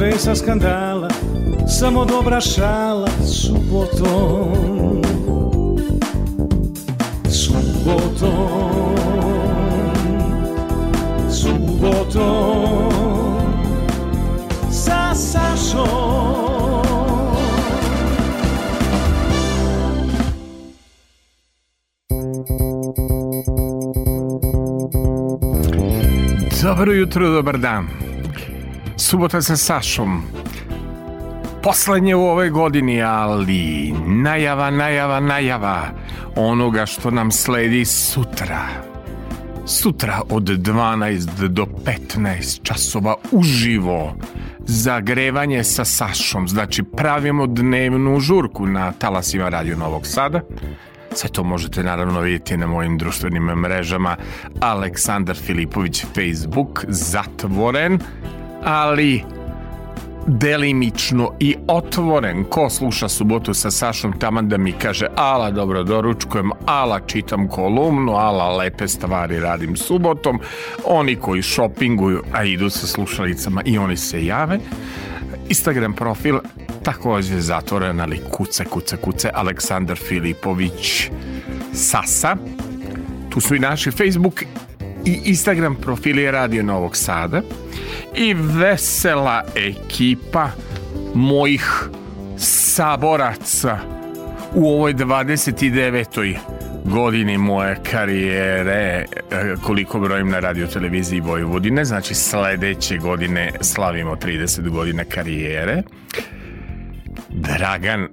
stresa, skandala Samo dobra šala subotom Subotom Subotom Sa Sašom Dobro jutro, dobar dan subota sa Sašom. Poslednje u ovoj godini, ali najava, najava, najava onoga što nam sledi sutra. Sutra od 12 do 15 časova uživo zagrevanje sa Sašom. Znači pravimo dnevnu žurku na talasima Radio Novog Sada. Sve to možete naravno vidjeti na mojim društvenim mrežama Aleksandar Filipović Facebook zatvoren ali delimično i otvoren ko sluša subotu sa Sašom taman da mi kaže ala dobro doručkujem, ala čitam kolumnu, ala lepe stvari radim subotom, oni koji šopinguju, a idu sa slušalicama i oni se jave. Instagram profil takođe zatvoren, ali kuce, kuce, kuce, Aleksandar Filipović Sasa. Tu su i naši Facebook i Instagram profili Radio Novog Sada i vesela ekipa mojih saboraca u ovoj 29. godini moje karijere e, koliko brojim na radio televiziji Vojvodine znači sledeće godine slavimo 30 godina karijere Dragan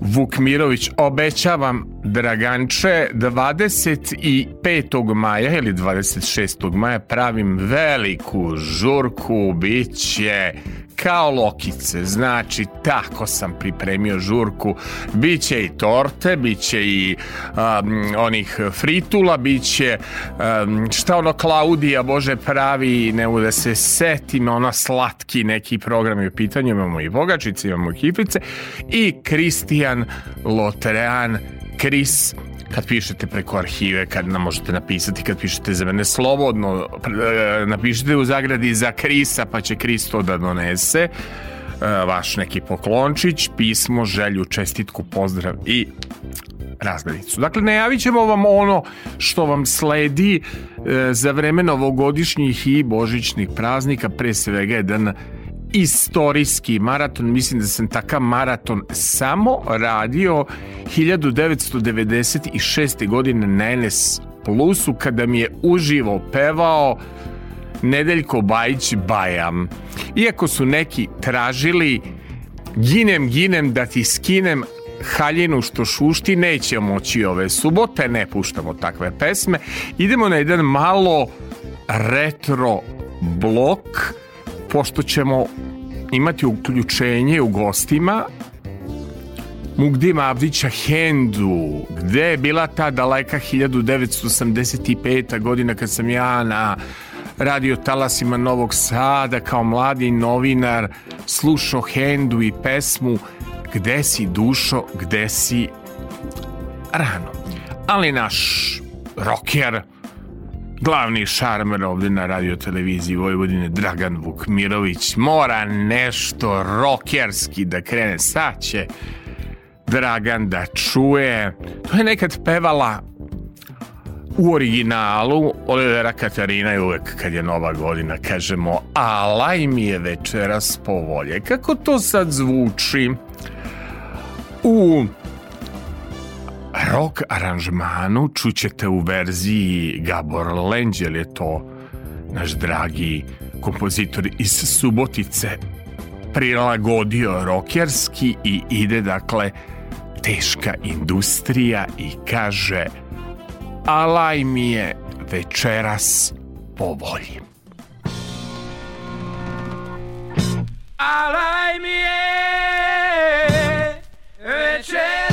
Vukmirović obećavam Draganče, 25. maja ili 26. maja pravim veliku žurku, bit će kao lokice, znači tako sam pripremio žurku, bit će i torte, bit će i um, onih fritula, bit će um, šta ono Klaudija Bože pravi, ne mogu da se setim, ona slatki neki program je u pitanju, imamo i bogačice, imamo i kipice i Kristijan Lotrean Kris kad pišete preko arhive, kad nam možete napisati, kad pišete za mene slobodno, e, napišite u zagradi za Krisa, pa će Kris to da donese e, vaš neki poklončić, pismo, želju, čestitku, pozdrav i razglednicu. Dakle, najavit ćemo vam ono što vam sledi e, za vreme novogodišnjih i božićnih praznika, pre svega jedan istorijski maraton, mislim da sam takav maraton samo radio 1996. godine na NS Plusu kada mi je uživo pevao Nedeljko Bajić Bajam. Iako su neki tražili ginem, ginem da ti skinem haljinu što šušti, neće moći ove subote, ne puštamo takve pesme. Idemo na jedan malo retro blok pošto ćemo imati uključenje u gostima Mugdima Avdića Hendu, gde je bila ta daleka 1985. godina kad sam ja na radio talasima Novog Sada kao mladi novinar slušao Hendu i pesmu Gde si dušo, gde si rano. Ali naš rocker, Glavni šarmer ovde na radio televiziji Vojvodine Dragan Vukmirović mora nešto rokerski da krene. Sad će Dragan da čuje. To je nekad pevala u originalu Olivera Katarina je uvek kad je nova godina kažemo alaj mi je večeras povolje kako to sad zvuči u rock aranžmanu čućete u verziji Gabor Lenđ, je to naš dragi kompozitor iz Subotice prilagodio rokerski i ide dakle teška industrija i kaže Alaj mi je večeras po volji. Alaj mi je večeras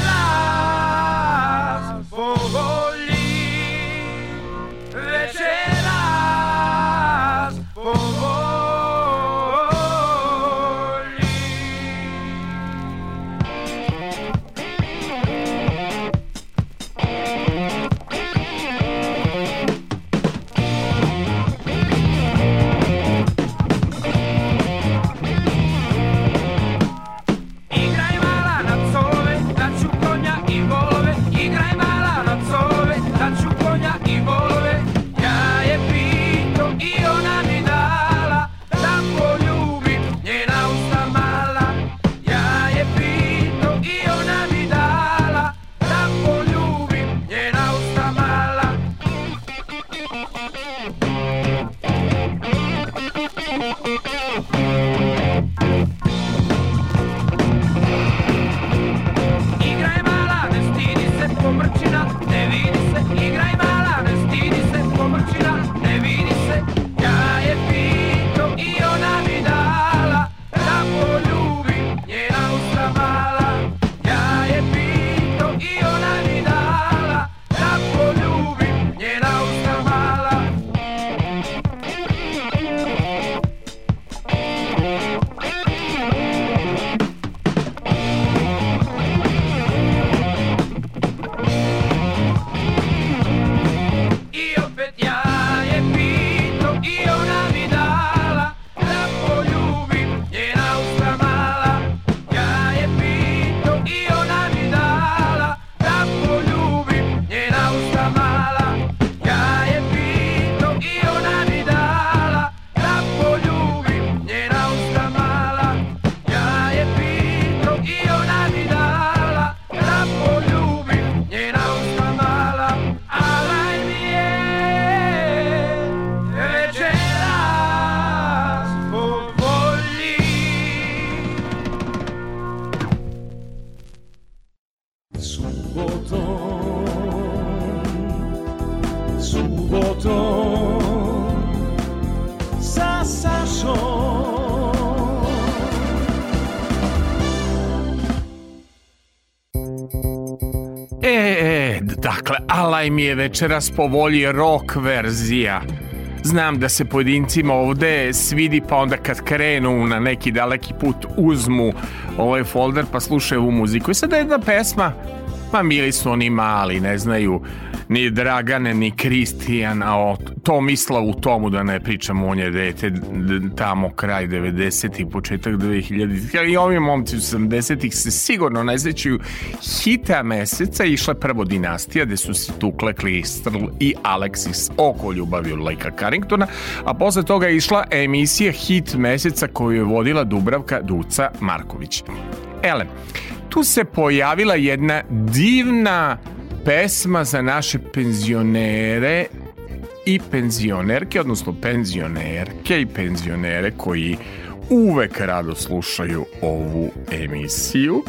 taj mi je večeras volji rock verzija. Znam da se pojedincima ovde svidi pa onda kad krenu na neki daleki put uzmu ovaj folder pa slušaju ovu muziku. I sada jedna pesma, pa mili su oni mali, ne znaju ni Dragane ni Kristijana o Tomislavu Tomu, da ne pričam, on da je dete tamo kraj 90 i početak 2000-ih. I ovi momci u 70-ih se sigurno ne sećaju hita meseca išla prvo dinastija gde su se tukle Klistrl i Alexis oko ljubavi od Lejka Carringtona, a posle toga je išla emisija hit meseca koju je vodila Dubravka Duca Marković. Ele, tu se pojavila jedna divna pesma za naše penzionere i penzionerke, odnosno penzionerke i penzionere koji uvek rado slušaju ovu emisiju.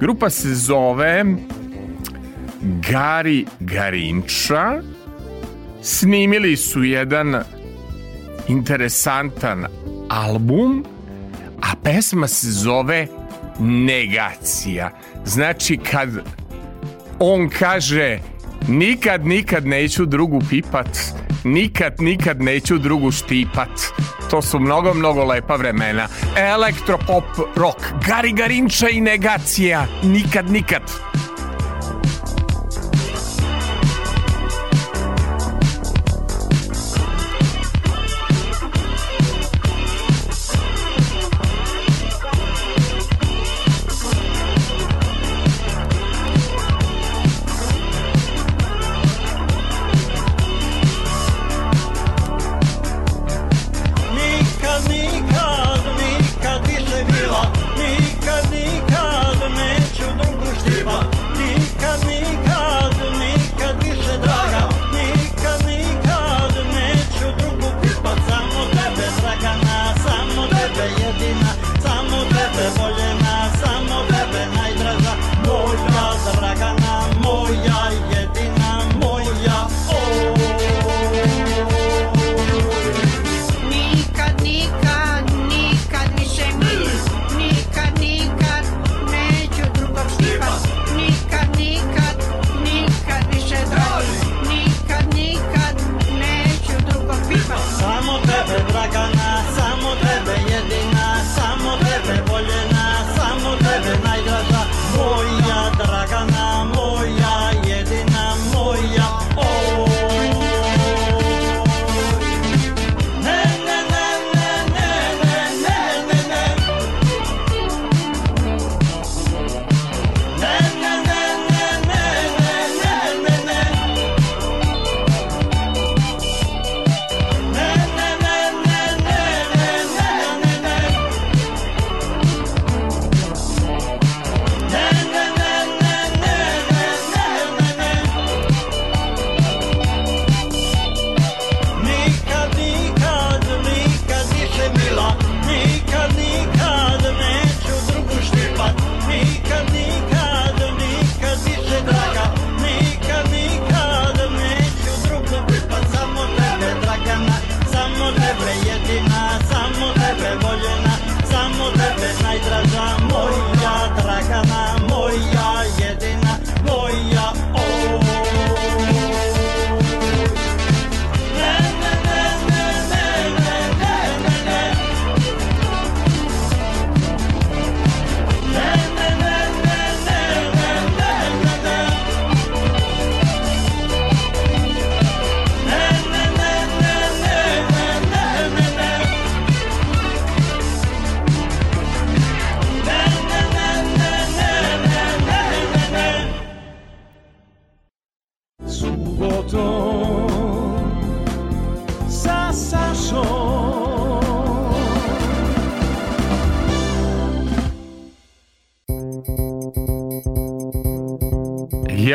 Grupa se zove Gari Garinča. Snimili su jedan interesantan album, a pesma se zove Negacija. Znači kad on kaže nikad, nikad neću drugu pipat, nikad, nikad neću drugu štipat. To su mnogo, mnogo lepa vremena. Elektropop rock, Gari Garinča i negacija, nikad, nikad.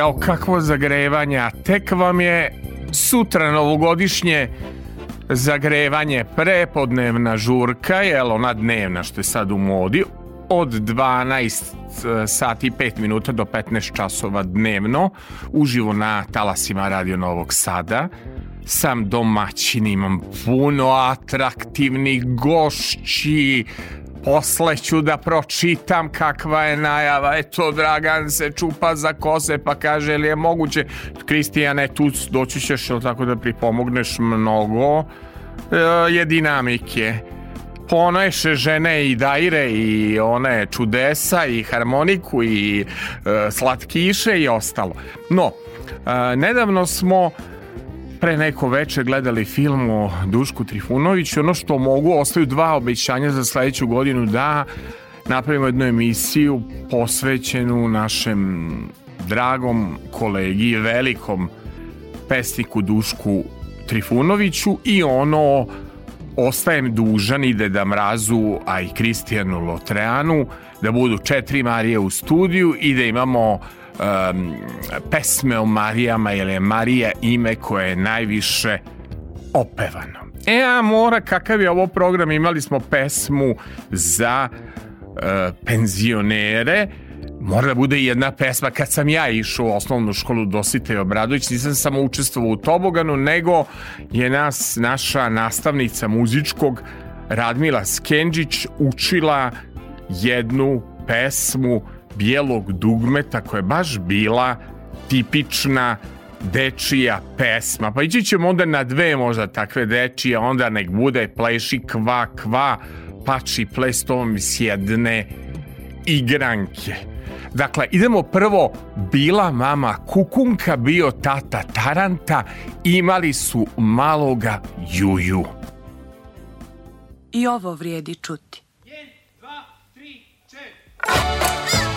jao kakvo zagrevanja, tek vam je sutra novogodišnje zagrevanje prepodnevna žurka, jel ona dnevna što je sad u modi, od 12 e, sati 5 minuta do 15 časova dnevno, uživo na talasima Radio Novog Sada. Sam domaćin imam puno atraktivnih gošći, Posle ću da pročitam kakva je najava. Eto, Dragan se čupa za kose pa kaže, ili je moguće? Kristijane, tu doći ćeš, jel tako da pripomogneš mnogo? E, je dinamike. Poneše žene i daire i one čudesa i harmoniku i e, slatkiše i ostalo. No, e, nedavno smo pre neko veče gledali film o Dušku Trifunoviću. Ono što mogu, ostaju dva obećanja za sledeću godinu da napravimo jednu emisiju posvećenu našem dragom kolegi, velikom pesniku Dušku Trifunoviću i ono ostajem dužan i Deda Mrazu, a i Kristijanu Lotreanu, da budu četiri Marije u studiju i da imamo um, pesme o Marijama, jer je Marija ime koje je najviše opevano. E, a mora, kakav je ovo program, imali smo pesmu za uh, penzionere, mora da bude jedna pesma. Kad sam ja išao u osnovnu školu Dosite Obradović, nisam samo učestvovao u Toboganu, nego je nas, naša nastavnica muzičkog Radmila Skenđić učila jednu pesmu bijelog dugmeta koja je baš bila tipična dečija pesma. Pa ići ćemo onda na dve možda takve dečije, onda nek bude pleši kva kva, pači plestom s jedne igranke. Dakle, idemo prvo, bila mama kukunka, bio tata taranta, imali su maloga juju. I ovo vrijedi čuti. 1, 2, 3, 4.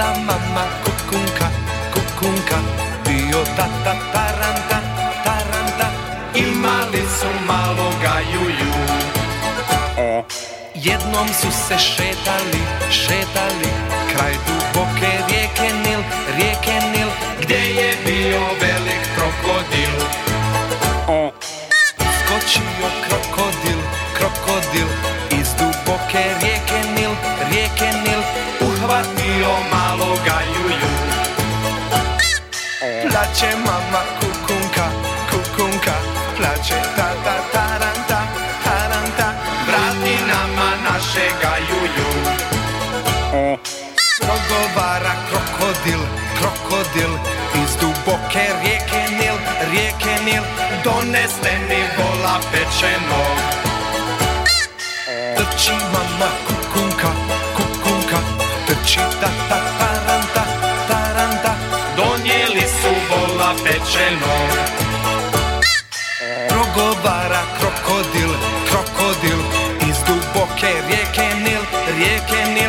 la mamma cuccunca, cuccunca, bio tata taranta, taranta, imali su maloga juju. E. Jednom su se šetali, šetali, kraj duboke rijeke Nil, rijeke Nil, gdje je bio velik krokodil. Oh. Skočio krokodil, krokodil, stil Iz duboke rijeke Nil, rijeke Nil Doneste mi vola pečeno Trči mama kukunka, kukunka Trči ta taranta, taranta Donijeli su vola pečeno Progovara krokodil, krokodil Iz duboke rijeke Nil, rijeke Nil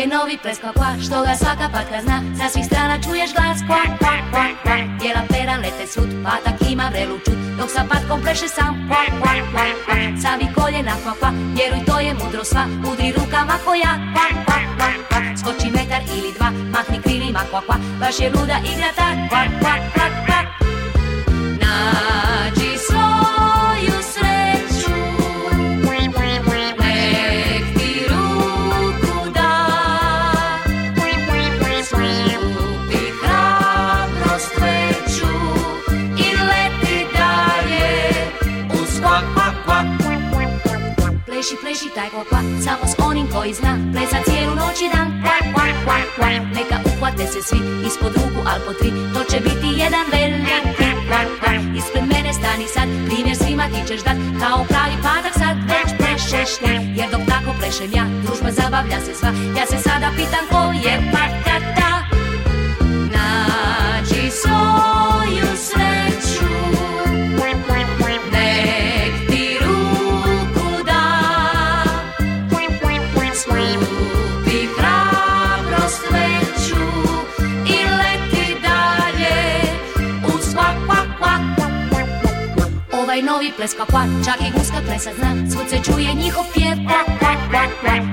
je novi ples kva, Što ga svaka patka zna Sa svih strana čuješ glas kva kva kva kva Bijela pera lete svud Patak ima vrelu čut Dok sa patkom pleše sam kva kva kva kva Savi koljena kva kva Vjeruj to je mudro sva Udri rukama koja kva kva kva kva Skoči metar ili dva Mahni krilima kva kva Baš je luda igra ta kva kva kva kva Nađi se pleši, pleši taj kvak, kvak Samo s onim koji zna, plesa cijelu noć i dan Kvak, kvak, kvak, kvak Neka uhvate se svi, ispod ruku al po tri To će biti jedan veliki kvak, kvak Ispred mene stani sad, primjer svima ti ćeš dat Kao pravi patak sad, već plešeš ti Jer dok tako plešem ja, družba zabavlja se sva Ja se sada pitan ko je patata Nađi svoju sve Pleska par, čak i guska plesa zna Svud se čuje njihov pjev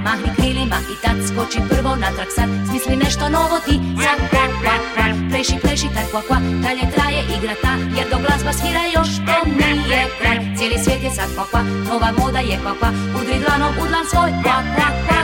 Mahni krilima i tad skoči prvo natrag sad Smisli nešto novo ti sad Pleši, pleši taj kva kva Dalje traje igra ta Jer do glazba svira još to nije kraj Cijeli svijet je sad kva kva Nova moda je kva kva Udri dlanom u dlan svoj kva kva kva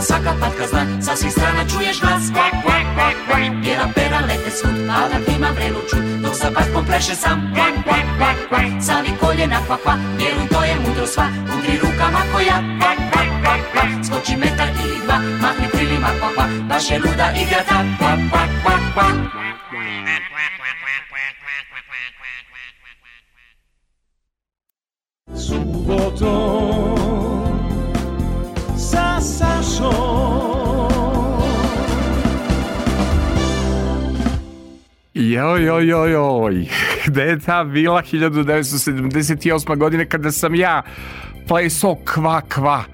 Kad svaka patka zna, sa svih strana čuješ glas Kvak, kvak, kvak, kvak Jela pera lete svud, a da klima vrelu čud Dok sa patkom pleše sam Kvak, kvak, kvak, kvak Savi koljena, kvak, kvak Vjeruj, to je mudro sva Udri rukama koja Kvak, kvak, kvak, kvak Skoči metar ili dva Mahni krilima, kvak, kvak Baš je luda igra ta Kvak, kvak, kvak, kvak Subotom Jo, jo, jo, joj. Da je ta bila 1978. godine kada sam ja plesao kva kva.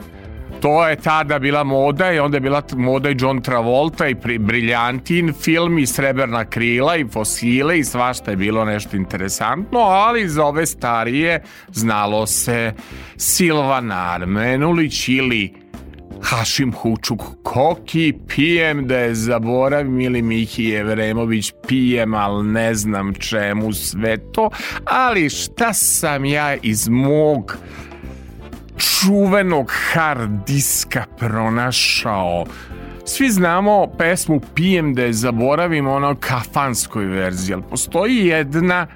To je tada bila moda i onda je bila moda i John Travolta i pri, Briljantin film i Srebrna krila i Fosile i svašta je bilo nešto interesantno, ali za ove starije znalo se Silvan Armenulić ili Hašim Hučuk Koki, pijem da je zaboravim ili Miki Jevremović, pijem ali ne znam čemu sve to, ali šta sam ja iz mog čuvenog hard diska pronašao svi znamo pesmu Pijem da je zaboravim ono kafanskoj verziji, ali postoji jedna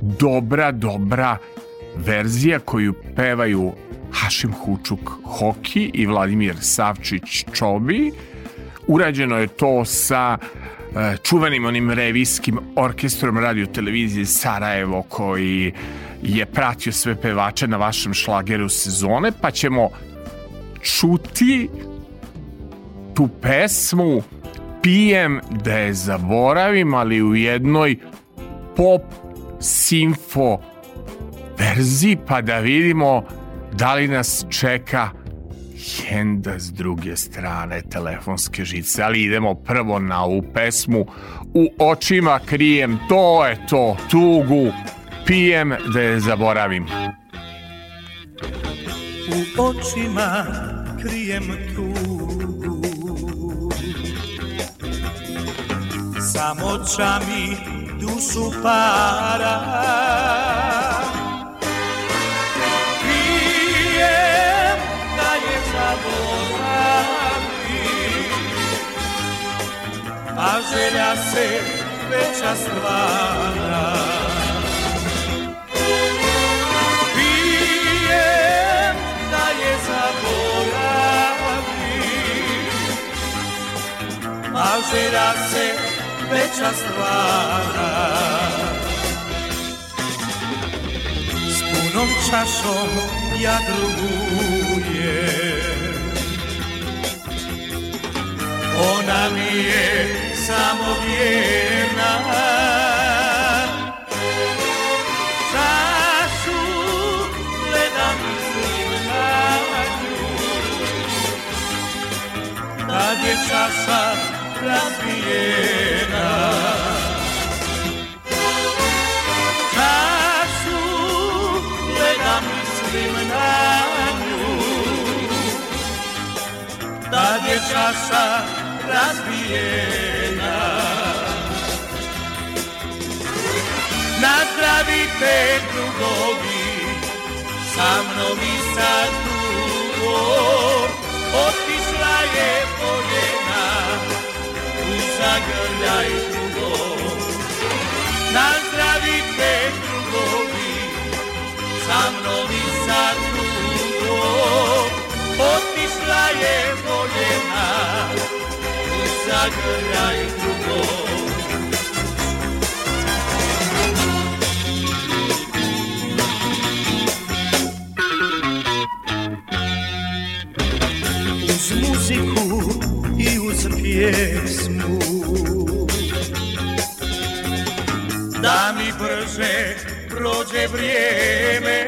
dobra, dobra verzija koju pevaju Hašim Hučuk Hoki i Vladimir Savčić Čobi. Urađeno je to sa e, čuvenim onim revijskim orkestrom radio televizije Sarajevo koji je pratio sve pevače na vašem šlageru sezone, pa ćemo čuti tu pesmu pijem da je zaboravim, ali u jednoj pop simfo verziji, pa da vidimo Da li nas čeka Henda s druge strane telefonske žice, ali idemo prvo na ovu pesmu U očima krijem, to je to, tugu, pijem da je zaboravim. U očima krijem tugu Samoća mi dušu para Niemna jest zawodami, marzenia syn wyczas trwana. Niemna jest zawodami, marzenia syn wyczas trwana. Z puną czaszą ea drumuie. Ona mie sa moviena, sa su le da mi sinna, ta dieca Sad je časa razbijena Nazdravite drugovi Sa mnom i sa drugom Otišla je poljena U zagrljaj drugom Nazdravite drugovi Sa mnom i sa drugom staje voljena i zagrljaj drugom. Uz muziku i uz pjesmu Da mi brže prođe vrijeme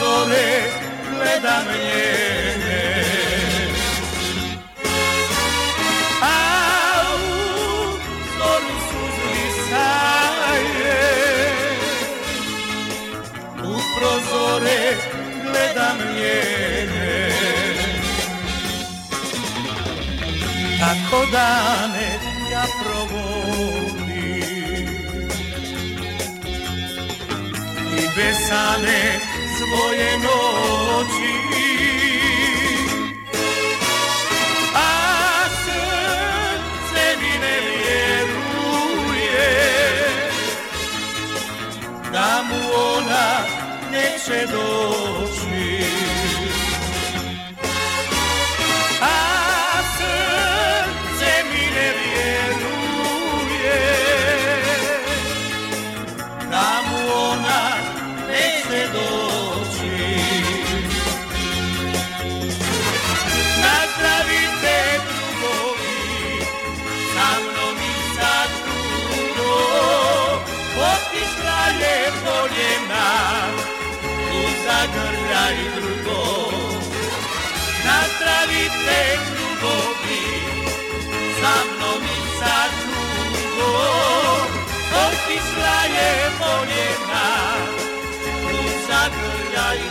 zore gleda njene A zoru suzni saje U prozore gledam njene Tako dane ja provodim I besane moje noći A srce mi ne vjeruje Da mu ona neće doći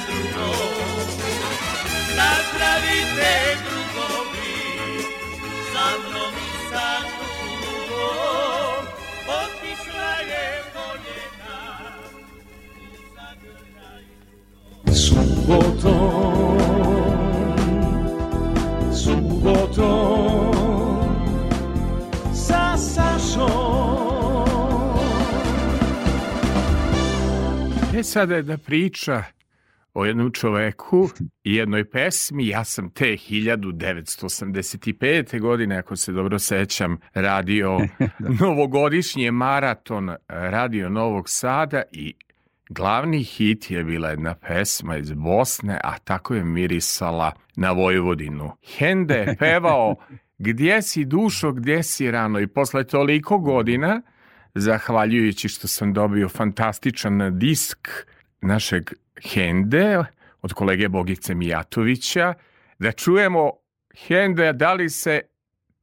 drugo Napravite drugovi Sa mnom i sa drugom Otišla je voljena Subotom Subotom Sa Sašom E sada da priča o jednom čoveku i jednoj pesmi. Ja sam te 1985. godine, ako se dobro sećam, radio da. novogodišnji maraton Radio Novog Sada i glavni hit je bila jedna pesma iz Bosne, a tako je mirisala na Vojvodinu. Hende je pevao Gdje si dušo, gdje si rano i posle toliko godina, zahvaljujući što sam dobio fantastičan disk našeg Hende od kolege Bogice Mijatovića da čujemo Hende da li se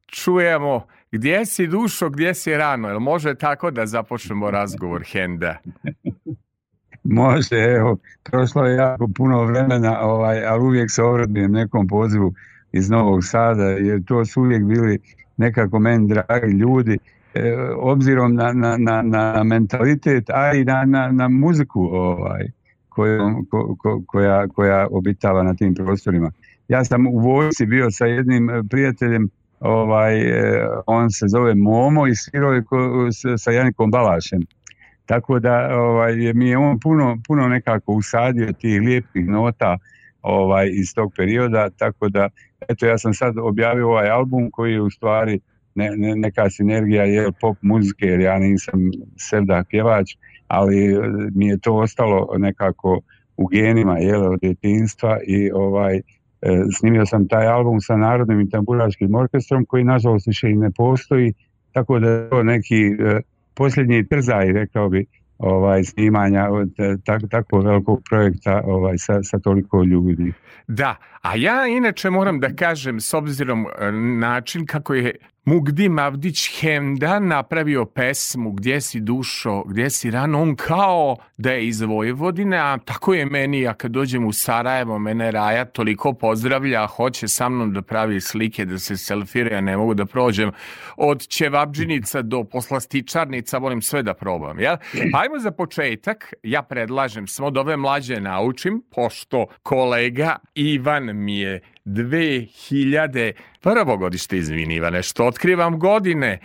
čujemo gdje si dušo, gdje si rano. Jel može tako da započnemo razgovor Hende? Može, evo, prošlo je jako puno vremena, ovaj, ali uvijek se ovradujem nekom pozivu iz Novog Sada, jer to su uvijek bili nekako meni dragi ljudi E, obzirom na, na, na, na mentalitet, a i na, na, na muziku ovaj, kojom, ko, koja, koja obitava na tim prostorima. Ja sam u vojci bio sa jednim e, prijateljem, ovaj, e, on se zove Momo i svirao je sa Janikom Balašem. Tako da ovaj, mi je on puno, puno nekako usadio tih lijepih nota ovaj, iz tog perioda, tako da eto ja sam sad objavio ovaj album koji je u stvari ne, ne, neka sinergija je pop muzike, jer ja nisam sevda pjevač, ali e, mi je to ostalo nekako u genima jel, od djetinstva i ovaj, e, snimio sam taj album sa Narodnim i tamburaškim orkestrom koji nažalost više i ne postoji tako da je to neki e, posljednji trzaj rekao bi ovaj snimanja od tak, tako velikog projekta ovaj sa, sa toliko ljudi. Da, a ja inače moram da kažem s obzirom način kako je Mugdi Mavdić Hemda napravio pesmu Gdje si dušo, gdje si rano, on kao da je iz Vojvodine, a tako je meni, ja kad dođem u Sarajevo, mene Raja toliko pozdravlja, hoće sa mnom da pravi slike, da se selfira, ja ne mogu da prođem od Čevabđinica do poslastičarnica, volim sve da probam. Ja? Ajmo za početak, ja predlažem, smo da ove mlađe naučim, pošto kolega Ivan mi je 2001. godište, izvini Ivane, što otkrivam godine.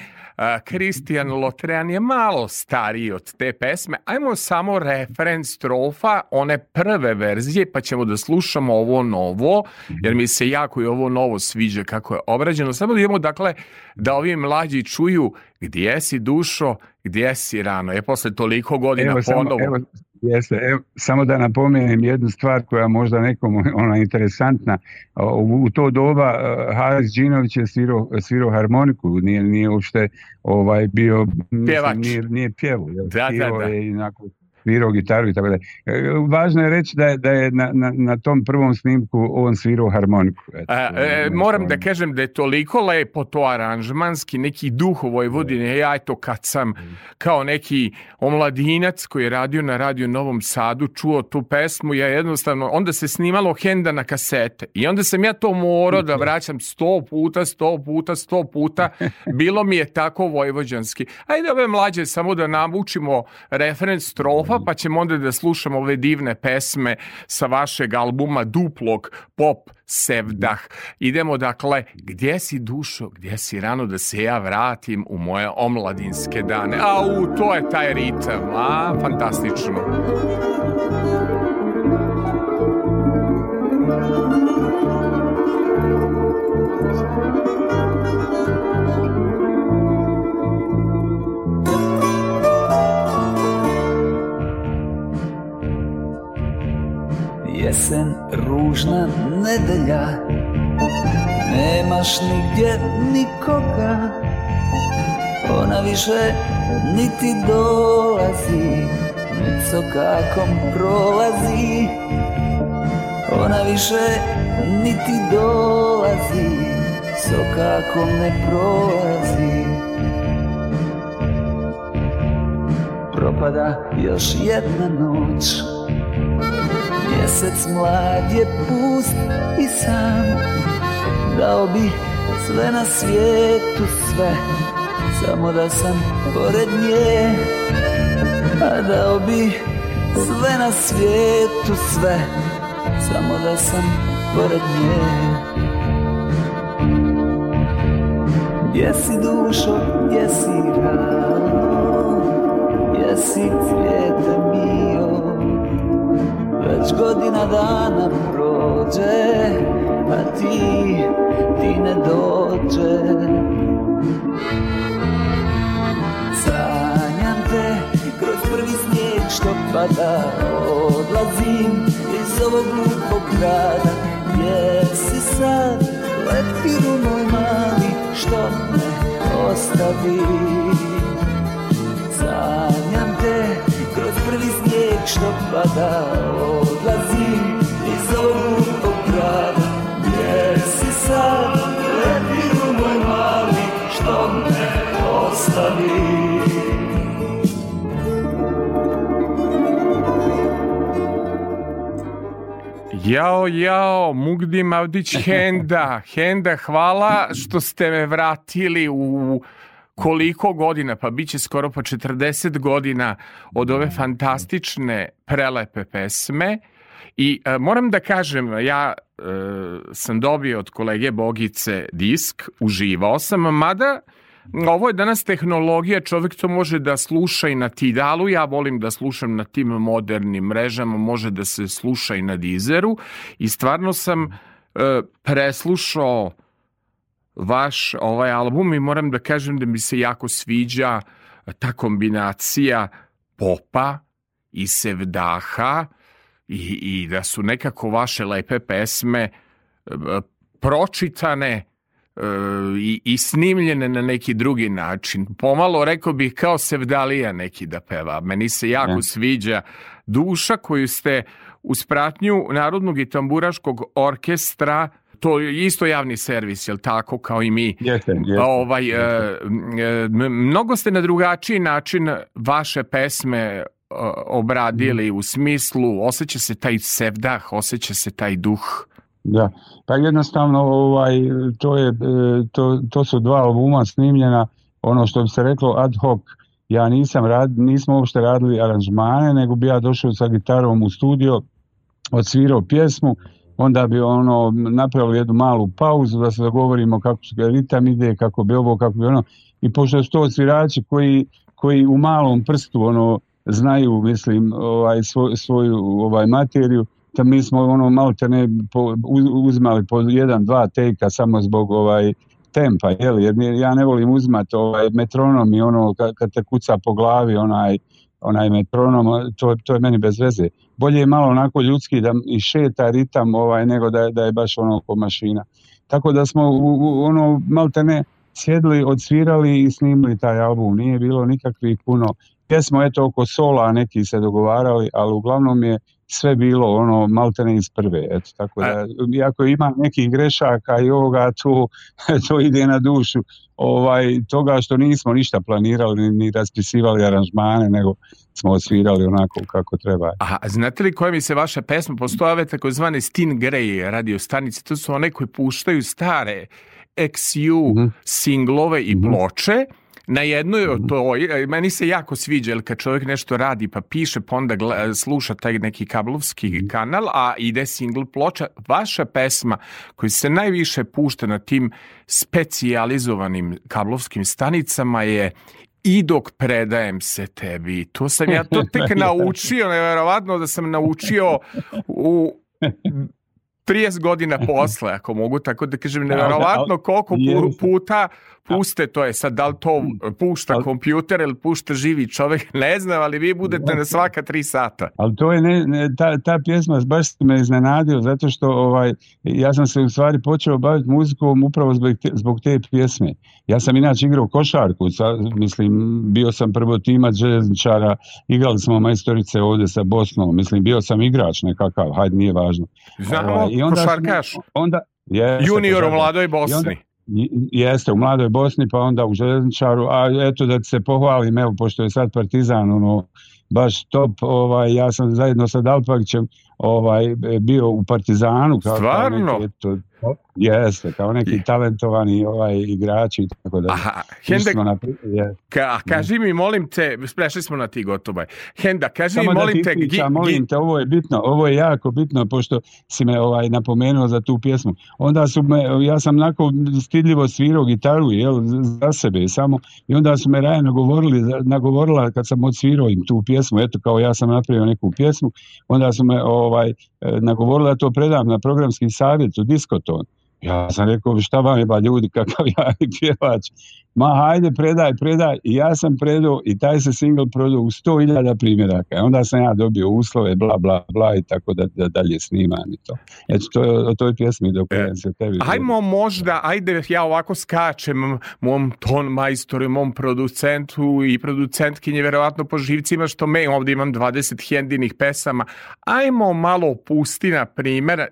Kristijan Lotrean je malo stariji od te pesme. Ajmo samo referenc strofa, one prve verzije, pa ćemo da slušamo ovo novo, jer mi se jako i ovo novo sviđa kako je obrađeno. Samo da idemo, dakle, da ovi mlađi čuju Gdje si dušo, gdje si rano? Je posle toliko godina evo, ponovo... Samo, evo, jeste, evo, samo da napomenem jednu stvar koja možda nekom ona interesantna. U, u to doba e, Haris Đinović je svirao, svirao harmoniku, nije, nije uopšte ovaj, bio... Pjevač. Nije, nije pjevo. Da, da, da. Je i nakon svirao gitaru i tako dalje. E, važno je reći da je, da je na, na, na tom prvom snimku on svirao harmoniku. Eto, A, e, moram da kažem da je toliko lepo to aranžmanski, neki duh u Vojvodine, ja eto kad sam mm. kao neki omladinac koji je radio na radio Novom Sadu, čuo tu pesmu, ja jednostavno, onda se snimalo Henda na kasete i onda sam ja to morao da, da vraćam sto puta, sto puta, sto puta, bilo mi je tako vojvođanski. Ajde ove mlađe samo da navučimo referenc strofa popa, pa ćemo onda da slušamo ove divne pesme sa vašeg albuma Duplog Pop Sevdah. Idemo dakle, gdje si dušo, gdje si rano da se ja vratim u moje omladinske dane. Au, to je taj ritam, a, fantastično. Fantastično. jesen ružna nedelja Nemaš nigdje nikoga Ona više niti dolazi Nit sokakom prolazi Ona više niti dolazi Sokakom ne prolazi Propada još jedna noć Mjesec mlad je pust i sam Dao bi sve na svijetu sve Samo da sam pored nje A dao bi sve na svijetu sve Samo da sam pored nje Gdje si dušo, gdje si rao Gdje si cvijet već godina dana prođe A pa ti, ti ne dođe Sanjam te kroz prvi snijeg što pada Odlazim iz ovog glupog grada Gdje si sad, letiru moj mali Što me ostavi Sanjam što pada Odlazi i zovu po gradu Gdje si sad, lepiru moj mali Što me ostavi Jao, jao, Mugdi Mavdić Henda. Henda, hvala što ste me vratili u koliko godina, pa bit će skoro pa 40 godina od ove mm, fantastične, prelepe pesme i e, moram da kažem, ja e, sam dobio od kolege Bogice disk, uživao sam, mada ovo je danas tehnologija, čovjek to može da sluša i na Tidalu, ja volim da slušam na tim modernim mrežama, može da se sluša i na Dizeru i stvarno sam e, preslušao vaš ovaj album i moram da kažem da mi se jako sviđa ta kombinacija popa i sevdaha i, i da su nekako vaše lepe pesme e, pročitane e, i, i snimljene na neki drugi način. Pomalo rekao bih kao Sevdalija neki da peva. Meni se jako ne. Da. sviđa duša koju ste uz pratnju Narodnog i tamburaškog orkestra to je isto javni servis, jel tako, kao i mi. Jeste, jeste. Ovaj, e, e, mnogo ste na drugačiji način vaše pesme e, obradili mhm. u smislu, osjeća se taj sevdah, osjeća se taj duh. Da, pa jednostavno ovaj, to, je, to, to su dva albuma snimljena, ono što bi se reklo ad hoc, ja nisam rad, nismo uopšte radili aranžmane, nego bi ja došao sa gitarom u studio, odsvirao pjesmu onda bi ono napravili jednu malu pauzu da se dogovorimo kako ritam ide, kako bi ovo, kako bi ono. I pošto su to svirači koji, koji u malom prstu ono znaju, mislim, ovaj, svoj, svoju ovaj, materiju, da mi smo ono malte ne po, uzmali po jedan, dva tejka samo zbog ovaj tempa, jel? jer ja ne volim uzmat ovaj metronom i ono kad, kad te kuca po glavi onaj onaj metronom, to, to je meni bez veze. Bolje je malo onako ljudski da i šeta ritam ovaj, nego da, da je baš ono ko mašina. Tako da smo u, u, ono malte ne sjedli, odsvirali i snimili taj album. Nije bilo nikakvih puno pjesmo, eto oko sola neki se dogovarali, ali uglavnom je sve bilo ono maltene iz prve. Eto, tako da, iako ima nekih grešaka i ovoga, to, to ide na dušu ovaj, toga što nismo ništa planirali ni raspisivali aranžmane, nego smo osvirali onako kako treba. A znate li koja mi se vaša pesma postojave takozvane Grey radio stanice? To su one koje puštaju stare XU mm -hmm. singlove i mm -hmm. ploče Na jednoj od mhm. to, e, meni se jako sviđa, jer kad čovjek nešto radi pa piše, pa onda gleda, e, sluša taj neki kablovski mhm. kanal, a ide single ploča, vaša pesma koja se najviše pušta na tim specijalizovanim kablovskim stanicama je i dok predajem se tebi. To sam ja to tek da, da. naučio, nevjerovatno da sam naučio u 30 godina posle, ako mogu tako da kažem, da, nevjerovatno koliko puta Da. puste, to je sad, da li to mm. pušta kompjuter ili pušta živi čovjek, ne znam, ali vi budete na znači- svaka tri sata. Ali to je, ne, ne, ta, ta pjesma baš me iznenadio, zato što ovaj, ja sam se u stvari počeo baviti muzikom upravo zbog te, zbog te pjesme. Ja sam inače igrao košarku, sa, mislim, bio sam prvo tima željezničara, igrali smo majstorice ovde sa Bosnom, mislim, bio sam igrač nekakav, hajde, nije važno. Znamo, ovaj, i onda košarkaš. Onda, Jeste, junior u Mladoj Bosni. I onda, Jeste, u Mladoj Bosni, pa onda u Železničaru, a eto da se pohvalim, evo, pošto je sad Partizan, ono, baš top, ovaj, ja sam zajedno sa Dalpagićem ovaj, bio u Partizanu. Kao Stvarno? Kao eto, Jeste, kao neki je. talentovani ovaj igrači i tako da. Aha, Henda, na, je, ka, kaži mi, molim te, prešli smo na ti gotovo. Henda, kaži Samo mi, da molim te. Gi, molim te, ovo je bitno, ovo je jako bitno, pošto si me ovaj, napomenuo za tu pjesmu. Onda su me, ja sam nako stidljivo svirao gitaru, jel, za sebe samo, i onda su me Raja nagovorili, nagovorila kad sam odsvirao im tu pjesmu, eto, kao ja sam napravio neku pjesmu, onda su me ovaj, eh, nagovorila da to predam na programski savjet u diskoto to. Ja sam rekao, šta vam je ljudi, kakav ja pjevač. Ma hajde, predaj, predaj. I ja sam predao i taj se single prodao u 100.000 primjeraka. I onda sam ja dobio uslove, bla, bla, bla i tako da, da dalje snimam i to. Eto, to je o toj pjesmi do koje e, se tebi... Ajmo možda, ajde, ja ovako skačem mom ton majstoru, mom producentu i producentkinje, vjerovatno po živcima, što me ovdje imam 20 hendinih pesama. Ajmo malo pusti, na primjer,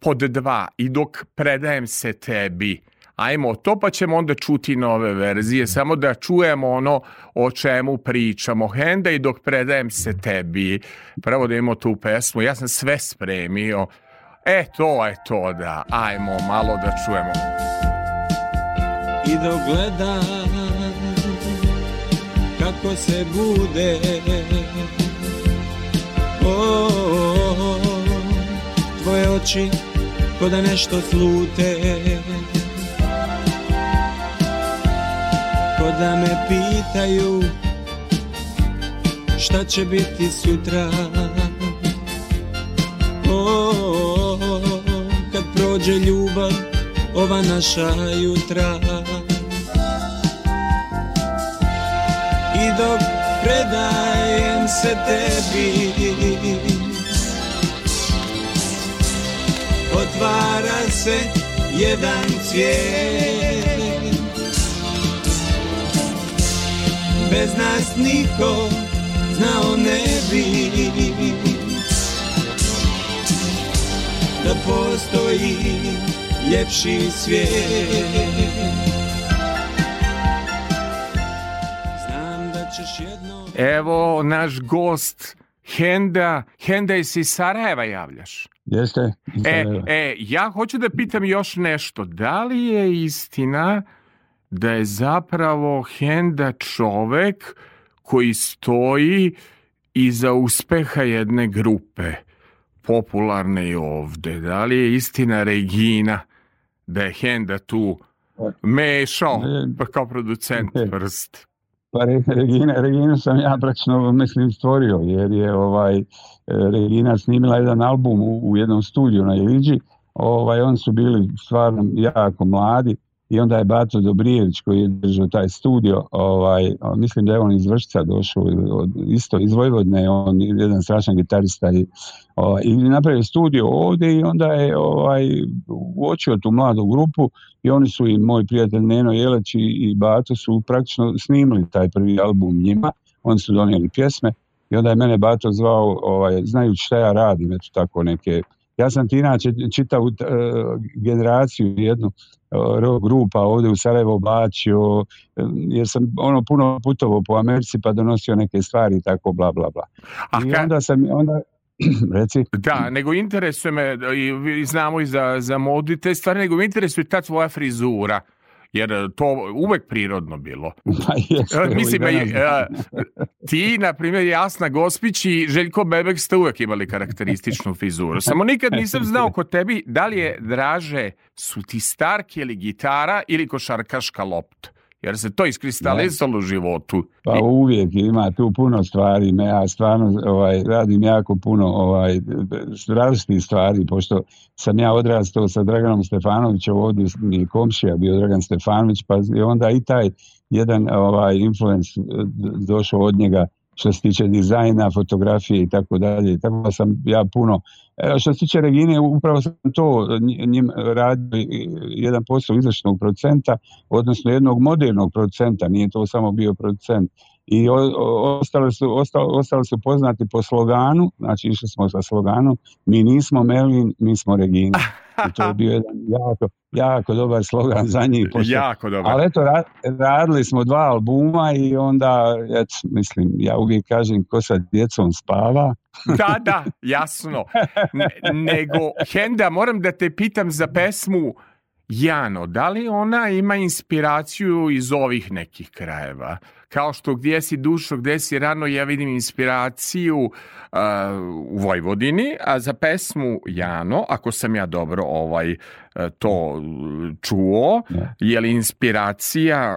pod dva i dok predajem se tebi. Ajmo to pa ćemo onda čuti nove verzije, samo da čujemo ono o čemu pričamo. Henda i dok predajem se tebi. Pravo da imamo tu pesmu, ja sam sve spremio. E to je to da, ajmo malo da čujemo. I dok gledam kako se bude, oh, tvoje oči ko da nešto slute Ko da me pitaju šta će biti sutra o, Kad prođe ljubav ova naša jutra I dok predajem se tebi stvara se jedan cvijet Bez nas niko znao ne bi Da postoji ljepši svijet da Evo naš gost Henda, Henda iz Sarajeva javljaš. Jeste? E, da e, ja hoću da pitam još nešto. Da li je istina da je zapravo Henda čovek koji stoji iza uspeha jedne grupe popularne i ovde? Da li je istina Regina da je Henda tu pa, mešao pa kao producent prst? Pa Regina, Regina sam ja praktično mislim stvorio jer je ovaj Regina snimila jedan album u, u jednom studiju na Iliđi. Ovaj, oni su bili stvarno jako mladi i onda je Bato Dobrijević koji je držao taj studio, ovaj, mislim da je on iz Vršca došao, od, isto iz Vojvodne, on je jedan strašan gitarista i, ovaj, i napravio studio ovde i onda je ovaj, uočio tu mladu grupu i oni su i moj prijatelj Neno Jeleć i, i Bato su praktično snimili taj prvi album njima, oni su donijeli pjesme i onda je mene Bato zvao, ovaj, znajući šta ja radim, eto tako neke ja sam ti inače čitao uh, eh, generaciju jednu rock grupa ovde u Sarajevo bačio, eh, jer sam ono puno putovo po Americi pa donosio neke stvari tako bla bla bla. A I onda sam, onda, Reci. Da, nego interesuje me, i, znamo i za, za modu i te stvari, nego me interesuje ta tvoja frizura jer to uvek prirodno bilo. Pa jesu, e, Mislim, ja e, e, ti, na primjer, Jasna Gospić i Željko Bebek ste uvek imali karakterističnu frizuru. Samo nikad nisam znao kod tebi da li je draže su ti starke ili gitara ili košarkaška lopta jer se to iskristalizalo u životu. Pa uvijek ima tu puno stvari, ja stvarno ovaj, radim jako puno ovaj, različitih stvari, pošto sam ja odrastao sa Draganom Stefanovićem, ovdje mi komšija bio Dragan Stefanović, pa i onda i taj jedan ovaj, influence e, došao od njega što se tiče dizajna, fotografije i tako dalje. Tako da sam ja puno... E, što se tiče Regine, upravo sam to e, njim radio jedan posao izvršnog procenta, odnosno jednog modernog procenta, nije to samo bio procent i ostali su, ostali, ostali su poznati po sloganu, znači išli smo sa sloganom, mi nismo Merlin, mi smo Regina. I to je bio jedan jako, jako dobar slogan za njih. Pošto... Jako dobar. Ali eto, ra- radili smo dva albuma i onda, eto, mislim, ja uvijek kažem ko sa djecom spava. da, da, jasno. nego, Henda, moram da te pitam za pesmu Jano, da li ona ima inspiraciju iz ovih nekih krajeva? kao što gdje si dušo, gdje si rano, ja vidim inspiraciju uh, u Vojvodini, a za pesmu Jano, ako sam ja dobro ovaj uh, to čuo, ne. Da. je li inspiracija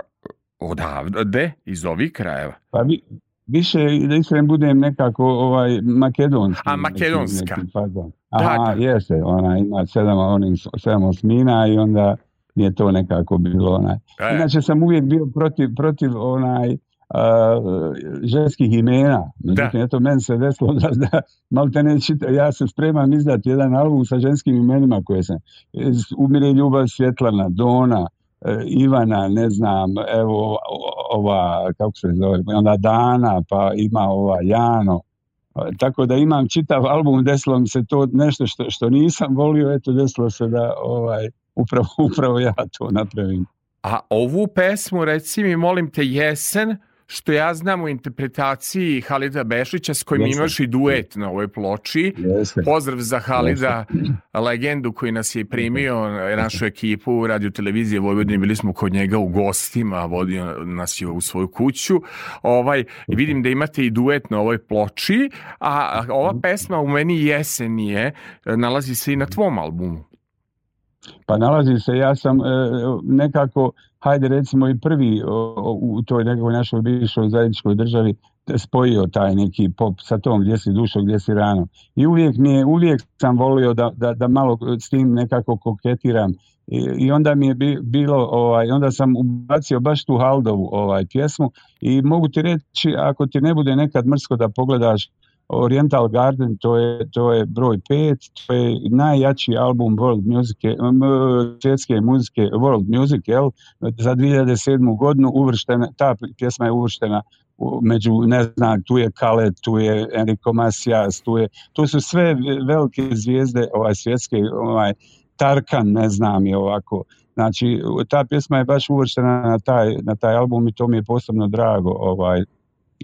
odavde, iz ovih krajeva? Pa vi, više, da iskren budem nekako ovaj, makedonski. A makedonska. Neki, neki pa da. da, Aha, dakle. jeste, ona ima sedam, onim, sedam osmina i onda je to nekako bilo onaj. E. Inače sam uvijek bio protiv, protiv onaj uh, ženskih imena. Međutim, da. eto, meni se desilo da, da malte ne čita, ja se spremam izdati jedan album sa ženskim imenima koje sam. Umire ljubav Svjetlana, Dona, e, Ivana, ne znam, evo ova, kako se zove, onda Dana, pa ima ova Jano. E, tako da imam čitav album, desilo mi se to nešto što, što nisam volio, eto desilo se da ovaj, upravo, upravo ja to napravim. A ovu pesmu, reci mi, molim te, jesen, što ja znam u interpretaciji Halida Bešića s kojim Jeste. imaš i duet na ovoj ploči. Jeste. Pozdrav za Halida, Jeste. legendu koji nas je primio, našu ekipu u radio televizije Vojvodine, bili smo kod njega u gostima, vodio nas je u svoju kuću. Ovaj, vidim da imate i duet na ovoj ploči, a ova pesma u meni jesen je, nalazi se i na tvom albumu. Pa nalazi se, ja sam e, e, nekako hajde recimo i prvi u toj nekoj našoj bivšoj zajedničkoj državi spojio taj neki pop sa tom gdje si dušo, gdje si rano. I uvijek, mi je, uvijek sam volio da, da, da malo s tim nekako koketiram. I, i onda mi je bi, bilo, ovaj, onda sam ubacio baš tu Haldovu ovaj, pjesmu i mogu ti reći, ako ti ne bude nekad mrsko da pogledaš Oriental Garden, to je, to je broj 5, to je najjači album world music, svjetske muzike, world music, jel? Za 2007. godinu uvrštena, ta pjesma je uvrštena među, ne znam, tu je Kale, tu je Enrico Masias, tu, je, tu su sve velike zvijezde ovaj, svjetske, ovaj, Tarkan, ne znam je ovako. Znači, ta pjesma je baš uvrštena na taj, na taj album i to mi je posebno drago. Ovaj,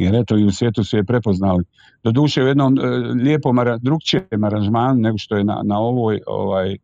jer eto i u svijetu su je prepoznali. Doduše u jednom e, lijepom drugčijem aranžmanu nego što je na, na, ovoj, ovaj,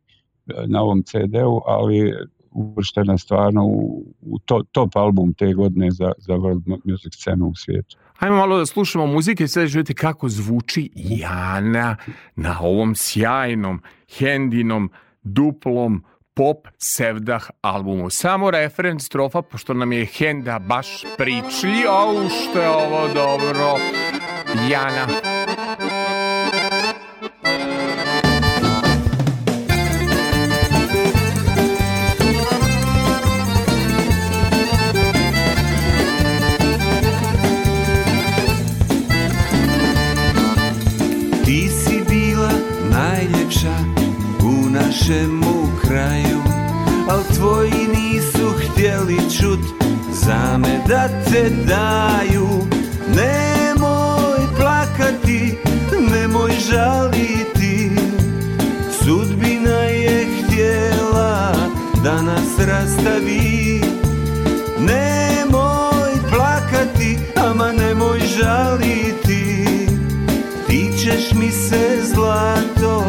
na ovom CD-u, ali uvrštena stvarno u, u to, top album te godine za, za world music scenu u svijetu. Hajmo malo da slušamo muzike i sad čujete kako zvuči Jana na ovom sjajnom hendinom duplom pop sevdah albumu. Samo referent strofa, pošto nam je Henda baš pričli. Au, što je ovo dobro. Jana. te daju Nemoj plakati, nemoj žaliti Sudbina je htjela da nas rastavi Nemoj plakati, ama nemoj žaliti Ti ćeš mi se zlato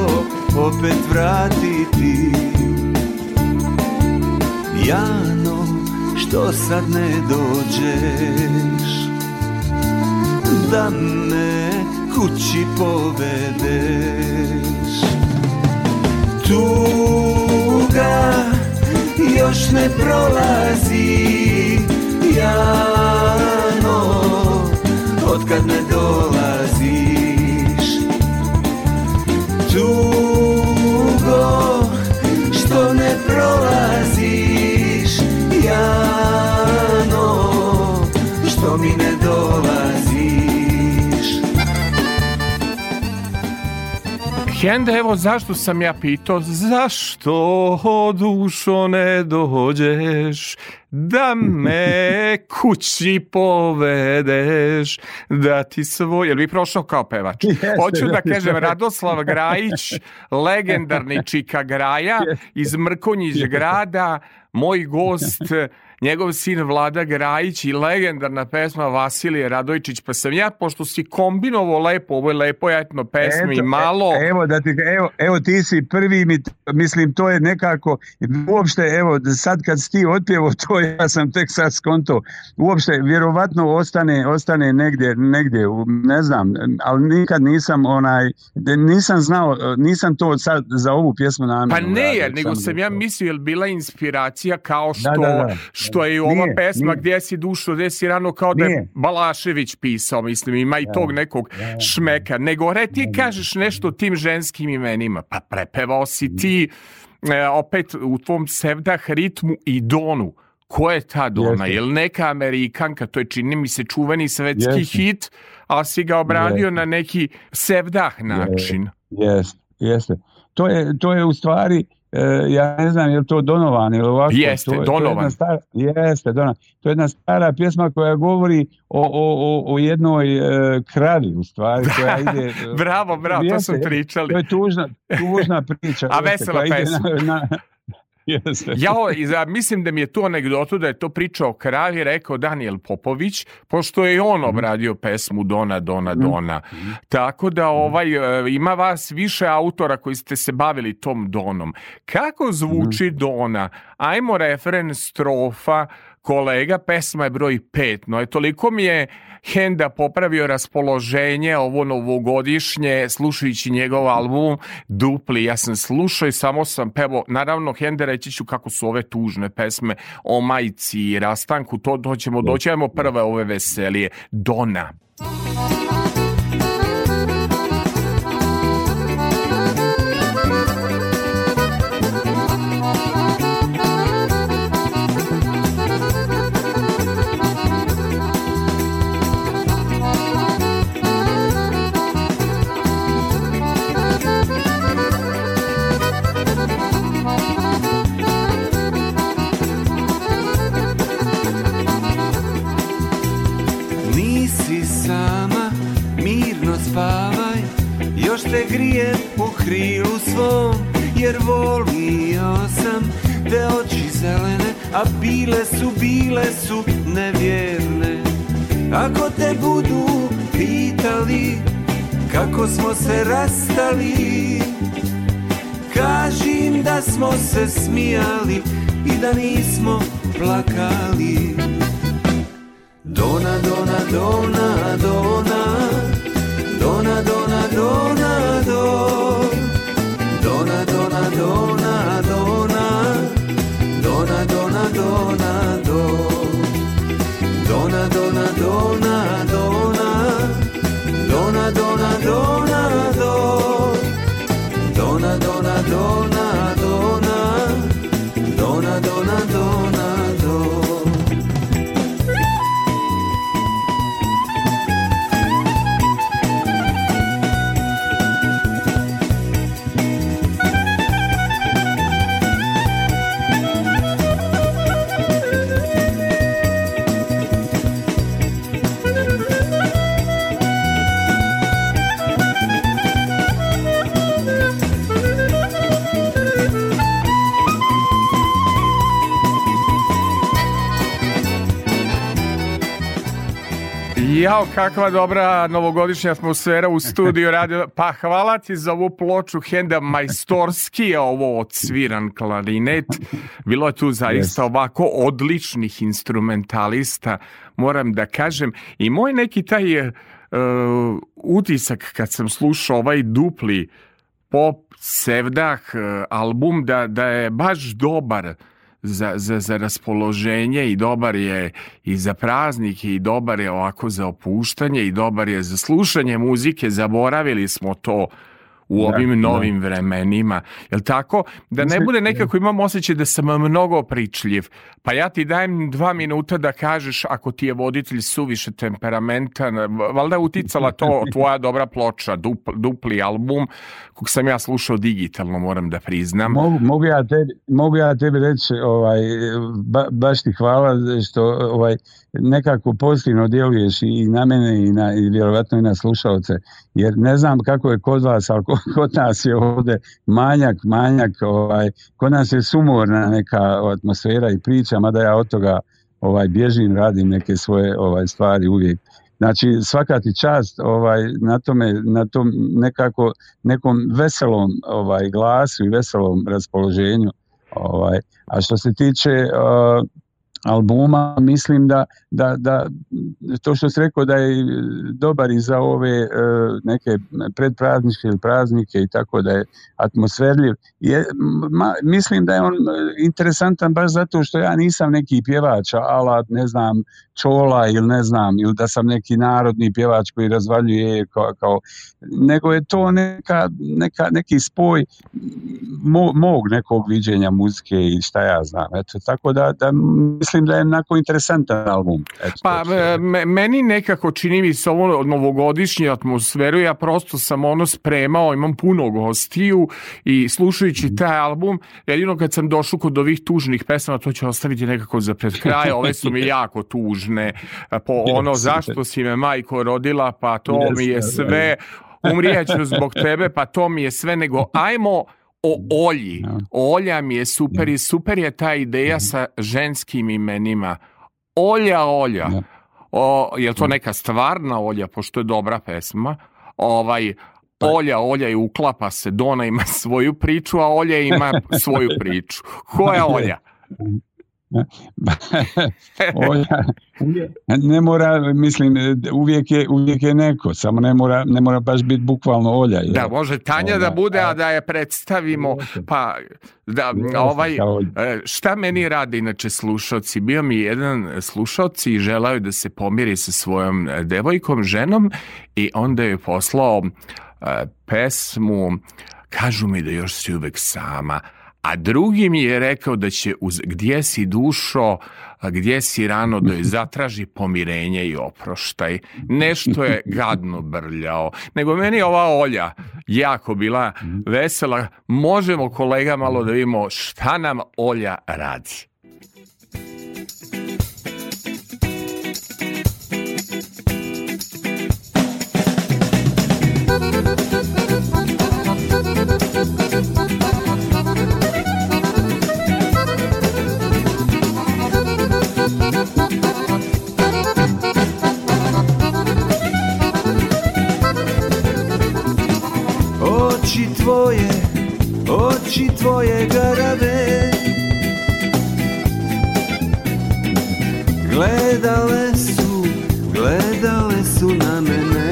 opet vratiti Ja što sad ne dođeš Da me kući povedeš Tuga još ne prolazi Jano Otkad ne dolaziš Tuga što mi ne dolaziš Hende, evo zašto sam ja pitao, zašto dušo ne dođeš, da me kući povedeš, da ti svoj... Jel bi prošao kao pevač? Yes, Hoću da kažem Radoslav Grajić, legendarni čika Graja iz Mrkonjić grada, moj gost njegov sin Vlada Grajić i legendarna pesma Vasilije Radojčić, pa sam ja, pošto si kombinovo lepo, ovo je lepo etno pesmi Eto, e, malo... Evo, da ti, evo, evo ti si prvi, mi, mislim, to je nekako, uopšte, evo, sad kad si ti otpjevo to, ja sam tek sad skonto, uopšte, vjerovatno ostane, ostane negde, negde, ne znam, ali nikad nisam onaj, nisam znao, nisam to sad za ovu pjesmu namjerno. Pa ne, radio, nego sam ja mislio, je bila inspiracija kao što, da, da, da. što da. Što je i ova nije, pesma nije. gdje si dušo, gdje si rano kao da je Balašević pisao, mislim, ima i da, tog nekog da, da. šmeka. Nego, re, ti kažeš nešto tim ženskim imenima, pa prepevao si mm. ti e, opet u tvom sevdah ritmu i donu. Ko je ta Dona? Jel neka Amerikanka, to je čini mi se čuveni svetski Jeste. hit, a si ga obradio Jeste. na neki sevdah način. Jeste, jeste. To je, to je u stvari E, ja ne znam je li to Donovan ili ovako. Jeste, to, Donovan. To je stara, jeste, Donovan. To je jedna stara pjesma koja govori o, o, o jednoj e, kravi u stvari. Koja ide, bravo, bravo, jeste, to su pričali. To je tužna, tužna priča. A vesela pesma. Na, na, ja, i za, mislim da mi je tu anegdotu da je to pričao kravi, rekao Daniel Popović, pošto je on mhm. obradio pesmu Dona, Dona, mhm. Dona. Mhm. Tako da ovaj, e, ima vas više autora koji ste se bavili tom Donom. Kako zvuči Dona? Ajmo referen strofa, kolega, pesma je broj 5, no je toliko mi je Henda popravio raspoloženje ovo novogodišnje slušajući njegov album Dupli. Ja sam slušao i samo sam pevo. Naravno, Henda reći ću kako su ove tužne pesme o majci i rastanku. To, doćemo, da. doćemo prve ove veselije. Dona. Dona. kako smo se rastali Kažim da smo se smijali i da nismo plakali Dona, dona, dona Jao, kakva dobra novogodišnja atmosfera u studiju radio. Pa hvala ti za ovu ploču Henda Majstorski je ovo odsviran klarinet. Bilo je tu zaista yes. ovako odličnih instrumentalista, moram da kažem. I moj neki taj uh, utisak kad sam slušao ovaj dupli pop sevdah e, album da, da je baš dobar za, za, za raspoloženje i dobar je i za praznike i dobar je ovako za opuštanje i dobar je za slušanje muzike, zaboravili smo to u da, ovim da, novim da. vremenima. Jel tako? Da ne bude nekako imam osjećaj da sam mnogo pričljiv. Pa ja ti dajem dva minuta da kažeš ako ti je voditelj suviše temperamentan, valjda uticala to tvoja dobra ploča, dupl, dupli album, kog sam ja slušao digitalno, moram da priznam. Mogu, mogu, ja, tebi, mogu ja tebi reći, ovaj, ba, baš ti hvala što ovaj, nekako pozitivno djeluješ i na mene i, na, i vjerovatno i na slušalce, jer ne znam kako je kod vas, ali kod nas je ovde manjak, manjak, ovaj, kod nas je sumorna neka atmosfera i priča, mada ja od toga ovaj bježim, radim neke svoje ovaj stvari uvijek. Znači svaka ti čast ovaj na tome na tom nekako nekom veselom ovaj glasu i veselom raspoloženju. Ovaj a što se tiče uh, albuma. Mislim da, da, da to što se rekao da je dobar i za ove e, neke predprazničke ili praznike i tako da je atmosferljiv. Je, ma, mislim da je on interesantan baš zato što ja nisam neki pjevač, ala ne znam čola ili ne znam ili da sam neki narodni pjevač koji razvaljuje kao, kao nego je to neka, neka, neki spoj mog nekog viđenja muzike i šta ja znam. Eto, tako da, da mislim da je onako interesantan album. Eto, pa e, me, meni nekako čini mi se ovo novogodišnju atmosferu, ja prosto sam ono spremao, imam puno gostiju i slušajući mhm. taj album, jedino kad sam došao kod ovih tužnih pesama, to će ostaviti nekako za pred kraj, ove su mi jako tužne, e, po ono zašto si me majko rodila, pa to mi je sve da, da. umrijeću zbog tebe, pa to mi je sve, nego ajmo o mhm. Olji. Da. Olja mi je super da. i super je ta ideja mhm. sa ženskim imenima. Olja, Olja. Da. O, je to neka stvarna Olja, pošto je dobra pesma? Ovaj, pa- Olja, Olja i uklapa se. Dona ima svoju priču, a Olja ima svoju priču. Koja Olja? Mhm. ne mora, mislim, uvijek je, uvijek je neko, samo ne mora, ne mora baš biti bukvalno olja. Je. Da, može Tanja Ona, da ovaj, bude, a da je predstavimo, pa da, ovaj, e, šta meni radi inače slušalci? Bio mi jedan slušalac i želao da se pomiri sa svojom e, devojkom, ženom i onda je poslao e, pesmu Kažu mi da još si uvek sama, a drugi mi je rekao da će uz gdje si dušo, gdje si rano da je zatraži pomirenje i oproštaj. Nešto je gadno brljao. Nego meni ova Olja jako bila vesela. Možemo kolega malo da vidimo šta nam Olja radi. oči tvoje, oči tvoje garave Gledale su, gledale su na mene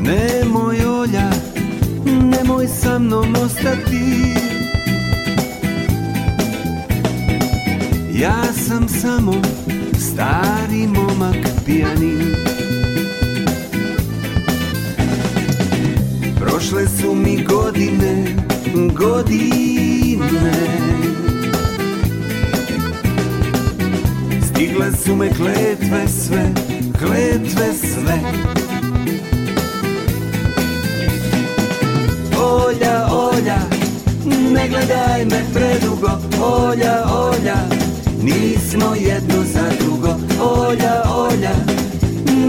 Nemoj Olja, nemoj sa mnom ostati Ja sam samo stari momak pijanin prošle su mi godine, godine Stigle su me kletve sve, kletve sve Olja, olja, ne gledaj me predugo Olja, olja, nismo jedno za drugo Olja, olja,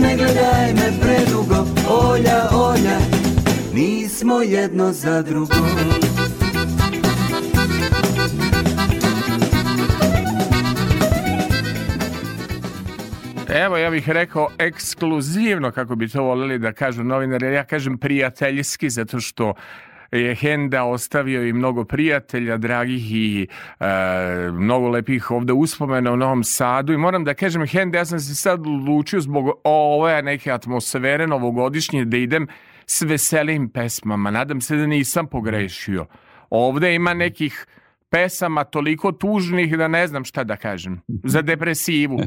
ne gledaj me predugo Olja, olja, Nismo jedno za drugo Evo, ja bih rekao ekskluzivno, kako bi to voljeli da kažu novinari, ja kažem prijateljski, zato što je Henda ostavio i mnogo prijatelja, dragih i e, mnogo lepih ovde uspomena u Novom Sadu i moram da kažem Henda, ja sam se sad odlučio zbog ove neke atmosfere novogodišnje da idem s veselim pesmama. Nadam se da nisam pogrešio. Ovde ima nekih pesama toliko tužnih da ne znam šta da kažem. Za depresivu.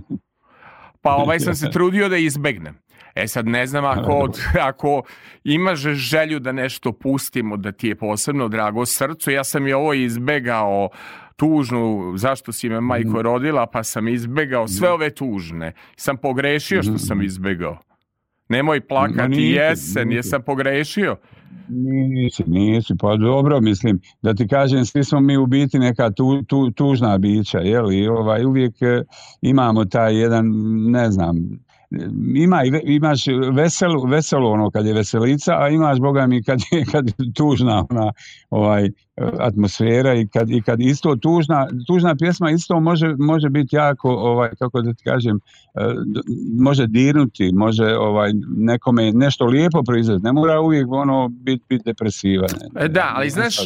Pa ovaj sam se trudio da izbegnem. E sad ne znam ako, ako imaš želju da nešto pustimo da ti je posebno drago srcu, ja sam i ovo izbegao tužnu, zašto si me majko mhm. rodila, pa sam izbegao sve mhm. ove tužne. Sam pogrešio što mhm. sam izbegao. Nemoj plakati, no, nisi, jesen, nisi. jesam pogrešio. Nisi, nisi, pa dobro, mislim, da ti kažem, svi smo mi u biti neka tu, tu, tužna bića, jel, i ovaj, uvijek eh, imamo taj jedan, ne znam, ima, imaš veselu, veselu ono kad je veselica, a imaš boga mi kad je, kad je tužna ona ovaj, atmosfera i kad, i kad isto tužna, tužna pjesma isto može, može biti jako ovaj kako da ti kažem eh, može dirnuti, može ovaj nekome nešto lijepo proizvesti, ne mora uvijek ono biti bit depresivan. Ne, e, da, ali ne, znaš,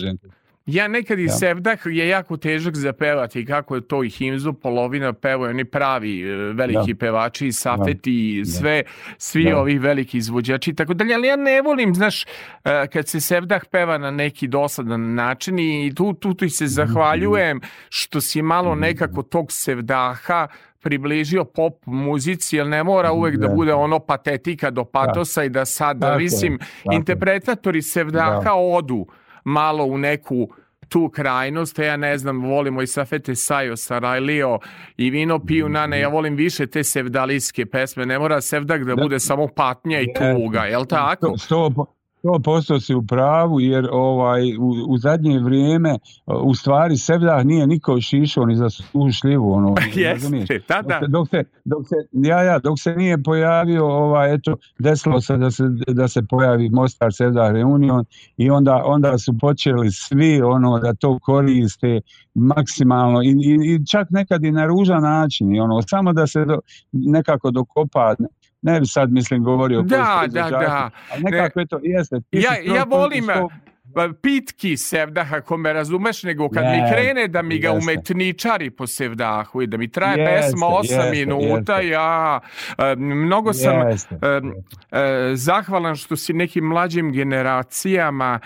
Ja nekad i ja. Sevdah je jako težak za pevati, kako je to i Himzu, polovina pevaju, oni pravi e, veliki ja. Da. pevači Safeti da. i sve, da. svi ja. ovi veliki izvođači i tako dalje, ali ja ne volim, znaš, e, kad se Sevdah peva na neki dosadan način i tu, tu, tu se mhm. zahvaljujem što si malo mhm. nekako tog Sevdaha približio pop muzici, jer ne mora uvek da bude ono patetika do patosa da. i da sad, da, mislim, interpretatori Sevdaha da. odu malo u neku tu krajnost, ja ne znam, volimo i Safete Sajo, Sarajlio i Vino Piju mhm. Nane, ja volim više te sevdalijske pesme, ne mora sevdak da, da bude samo patnja i e. tuga, je jel tako? Sto, 100% si u pravu jer ovaj u, u zadnje vrijeme u stvari Sevdah nije niko šišao ni za slušljivu ono Jeste, da, da. Dok se, dok se, ja, ja, dok se nije pojavio ovaj eto desilo se da se, da se pojavi Mostar Sevdah Reunion i onda, onda su počeli svi ono da to koriste maksimalno i, i, i čak nekad i na ružan način i ono samo da se do, nekako dokopa Ne sad mislim govorio da, o Da, da, da. A nekako ne, to jeste. Ja, ja volim što... Pa, pitki sevdah, ako me razumeš, nego kad yeah, mi krene da mi ga jeste. umetničari po sevdahu i da mi traje jeste, pesma 8 jeste, minuta, ja e, mnogo sam e, e, zahvalan što si nekim mlađim generacijama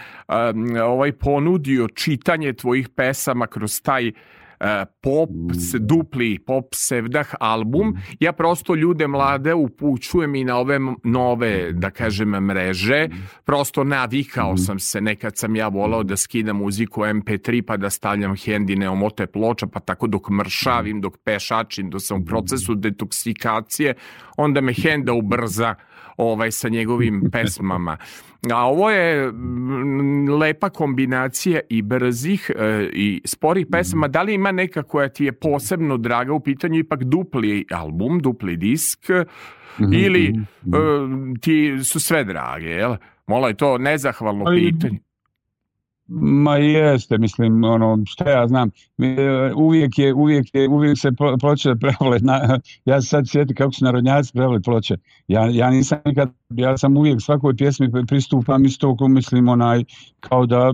ovaj ponudio čitanje tvojih pesama kroz taj E, pop, se, dupli pop sevdah album. Ja prosto ljude mlade upućujem i na ove nove, da kažem, mreže. Prosto navikao sam se, nekad sam ja volao da skidam muziku MP3 pa da stavljam hendi neomote ploča, pa tako dok mršavim, dok pešačim, dok sam u procesu detoksikacije, onda me henda ubrza ovaj, sa njegovim pesmama. A ovo je mm, lepa kombinacija i brzih e, i sporih pesama. Da li ima neka koja ti je posebno draga u pitanju? Ipak dupli album, dupli disk mhm, ili mhm, mhm. E, ti su sve drage, jel? Mola je to nezahvalno pitanje. Ma jeste, mislim, ono, šta ja znam, e, uvijek je, uvijek je, uvijek se ploče pravile, na, ja sad sjetim kako su narodnjaci pravili ploče, ja, ja nisam nikad, ja sam uvijek svakoj pjesmi pristupam isto ko mislim onaj, kao da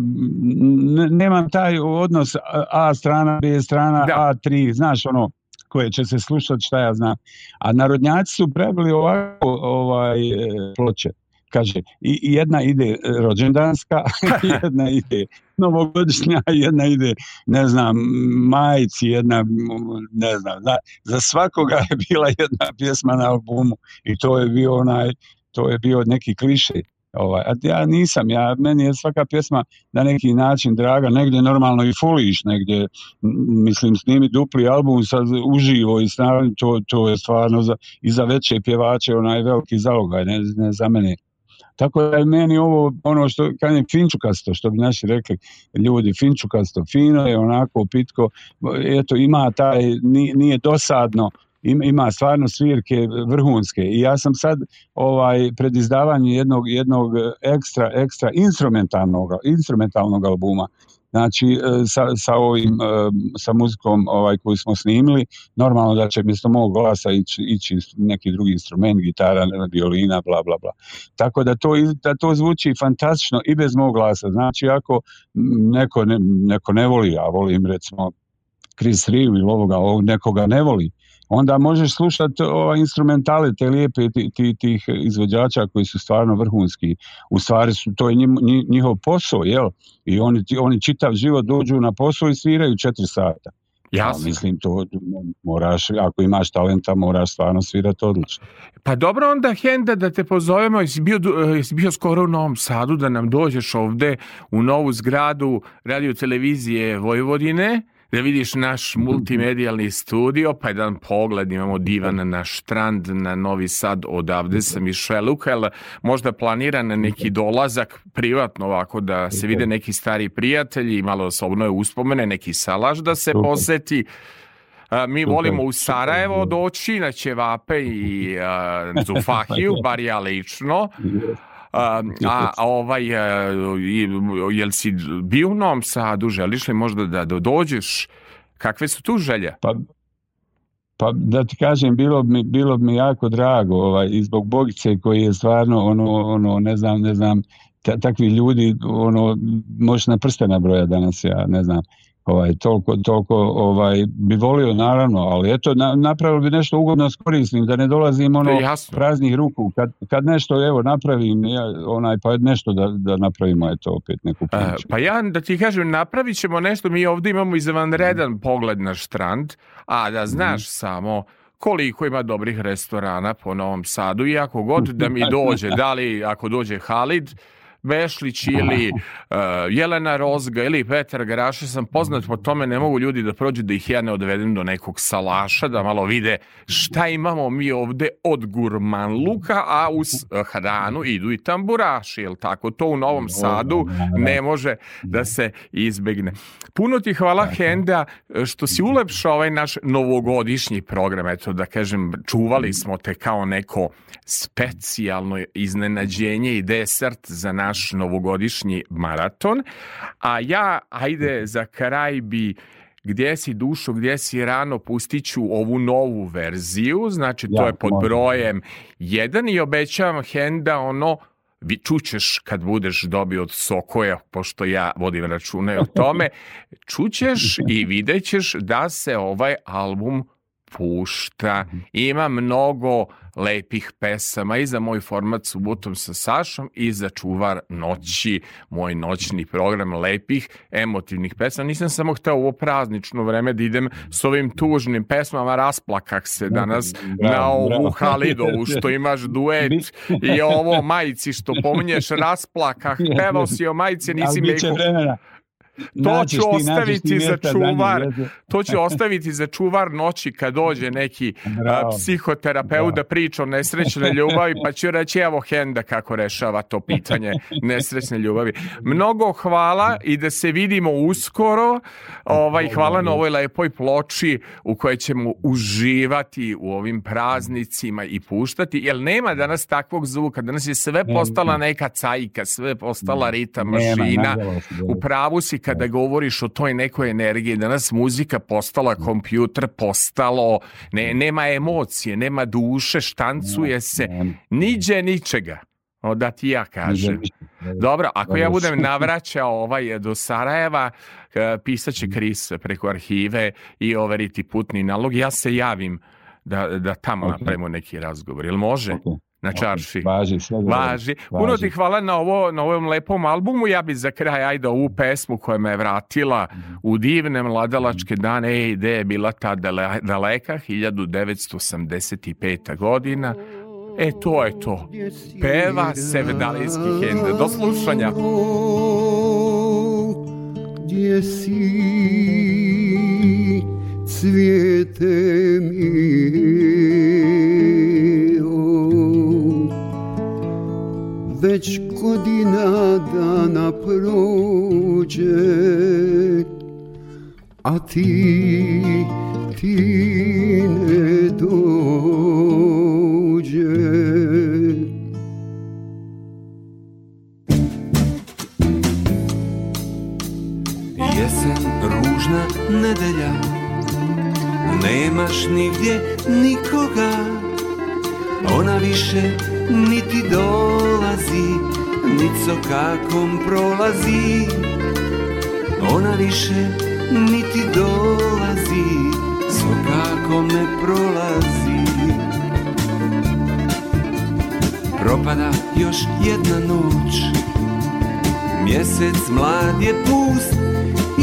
nemam taj odnos A strana, B strana, da. A3, znaš ono, koje će se slušati šta ja znam, a narodnjaci su pravili ovako ovaj, e, ploče, kaže, i, jedna ide rođendanska, jedna ide novogodišnja, jedna ide, ne znam, majici, jedna, ne znam, za, za svakoga je bila jedna pjesma na albumu i to je bio onaj, to je bio neki kliše. Ovaj, a ja nisam, ja, meni je svaka pjesma na neki način draga, negdje normalno i fuliš, negdje, mislim, snimi dupli album sa uživo i snavi, to, to je stvarno za, i za veće pjevače onaj veliki zalogaj, ne, ne za mene Tako da je meni ovo, ono što, kad finčukasto, što bi naši rekli ljudi, finčukasto, fino je onako, pitko, eto, ima taj, nije dosadno, ima stvarno svirke vrhunske i ja sam sad ovaj pred izdavanjem jednog jednog e, ekstra ekstra instrumentalnog instrumentalnog albuma znači e, sa, sa ovim e, sa muzikom ovaj koju smo snimili normalno da će mjesto mog glasa ići, ići neki drugi instrument gitara violina bla bla bla tako da to, da to zvuči fantastično i bez mog glasa znači ako neko ne, neko ne voli ja volim recimo Chris Reeve ili ovoga, ovog nekoga ne voli onda možeš slušati ova instrumentale te lijepe ti, tih izvođača koji su stvarno vrhunski. U stvari su, to je njihov posao, jel? I oni, oni čitav život dođu na posao i sviraju četiri sata. Ja, mislim, to moraš, ako imaš talenta, moraš stvarno svirati odlično. Pa dobro onda, Henda, da te pozovemo, jesi bio, jesi bio skoro u Novom Sadu, da nam dođeš ovde u novu zgradu radio televizije Vojvodine, da vidiš naš multimedijalni studio, pa jedan pogled imamo divan da. na štrand, na Novi Sad, odavde sam iz Šeluka, jel možda planiran neki da. dolazak privatno ovako da se vide da. neki stari prijatelji, malo da se uspomene, neki salaš da se poseti, a, mi volimo u Sarajevo doći na Ćevape i a, Zufahiju, bar ja lično. A, a, a ovaj, e, jel si bio u Novom Sadu, želiš li možda da, da dođeš? Kakve su tu želje? Pa, pa da ti kažem, bilo bi bilo bi mi jako drago ovaj, i zbog Bogice koji je stvarno ono, ono ne znam, ne znam, takvi ljudi, ono, možeš na prste nabroja danas, ja ne znam ovaj, toliko, toliko ovaj, bi volio naravno, ali eto na, napravili bi nešto ugodno s korisnim, da ne dolazim ono Jasno. praznih ruku. Kad, kad nešto evo napravim, ja, onaj, pa nešto da, da napravimo eto opet neku priču. pa ja da ti kažem, napravićemo nešto, mi ovde imamo izvanredan mm. pogled na štrand, a da mhm. znaš mm. samo koliko ima dobrih restorana po Novom Sadu i ako god da mi dođe, da li ako dođe Halid, Vešlić ili uh, Jelena Rozga ili Petar Garaša sam poznat po tome, ne mogu ljudi da prođu da ih ja ne odvedem do nekog salaša, da malo vide šta imamo mi ovde od gurman luka a uz hranu eh, idu i tamburaši, jel tako? To u Novom Sadu ne može da se izbegne. Puno ti hvala Henda eh, što si ulepšao ovaj naš novogodišnji program, eto da kažem, čuvali smo te kao neko specijalno iznenađenje i desert za nas naš novogodišnji maraton. A ja, ajde, mhm. za kraj bi gdje si dušo, gdje si rano, pustiću ovu novu verziju, znači to ja, je pod brojem jedan i obećavam Henda ono vi čućeš kad budeš dobio od Sokoja, pošto ja vodim račune o tome, čućeš i videćeš da se ovaj album pušta. Mhm. Ima mnogo lepih pesama i za moj format Subotom sa Sašom i za Čuvar noći, moj noćni program lepih emotivnih pesama. Nisam samo hteo ovo praznično vreme da idem s ovim tužnim pesmama Rasplakak se mhm, danas bravo, na ovu bravo. Halidovu što imaš duet i ovo majici što pominješ Rasplakak. Pevao si o majici, nisi meku. Biće vremena to ću ostaviti za čuvar, to ću ostaviti za čuvar noći kad dođe neki Bravo. psihoterapeut da. da priča o nesrećnoj ljubavi, pa ću reći evo Henda kako rešava to pitanje nesrećne ljubavi. Mnogo hvala i da se vidimo uskoro. Ovaj, hvala na ovoj lepoj ploči u kojoj ćemo uživati u ovim praznicima i puštati, Jel nema danas takvog zvuka. Danas je sve postala neka cajka, sve postala rita mašina. Da. U pravu si kada govoriš o toj nekoj energiji, danas muzika postala kompjuter, postalo, ne, nema emocije, nema duše, štancuje se, niđe ničega. O, da ti ja kažem. Da. Dobro, ako ja budem navraćao ovaj e, do Sarajeva, e, pisat će Kris preko arhive i overiti putni nalog. Ja se javim da, da tamo okay. napravimo neki razgovor. Jel može? Okay na čarši. Važi, sve važi. Puno ti hvala na, ovo, na ovom lepom albumu. Ja bih za kraj, ajde, ovu pesmu koja me je vratila mhm. u divne mladalačke mhm. dane. Ej, gde je bila ta daleka 1985. godina. E, to je to. Peva sevdalijski henda. Do slušanja. Gdje si cvijete mi već godina dana prođe A ti, ti ne dođe Jesen ružna nedelja Nemaš nigdje nikoga Ona više niti dolazi, nit sokakom prolazi. Ona više niti dolazi, sokakom ne prolazi. Propada još jedna noć, mjesec mlad je pust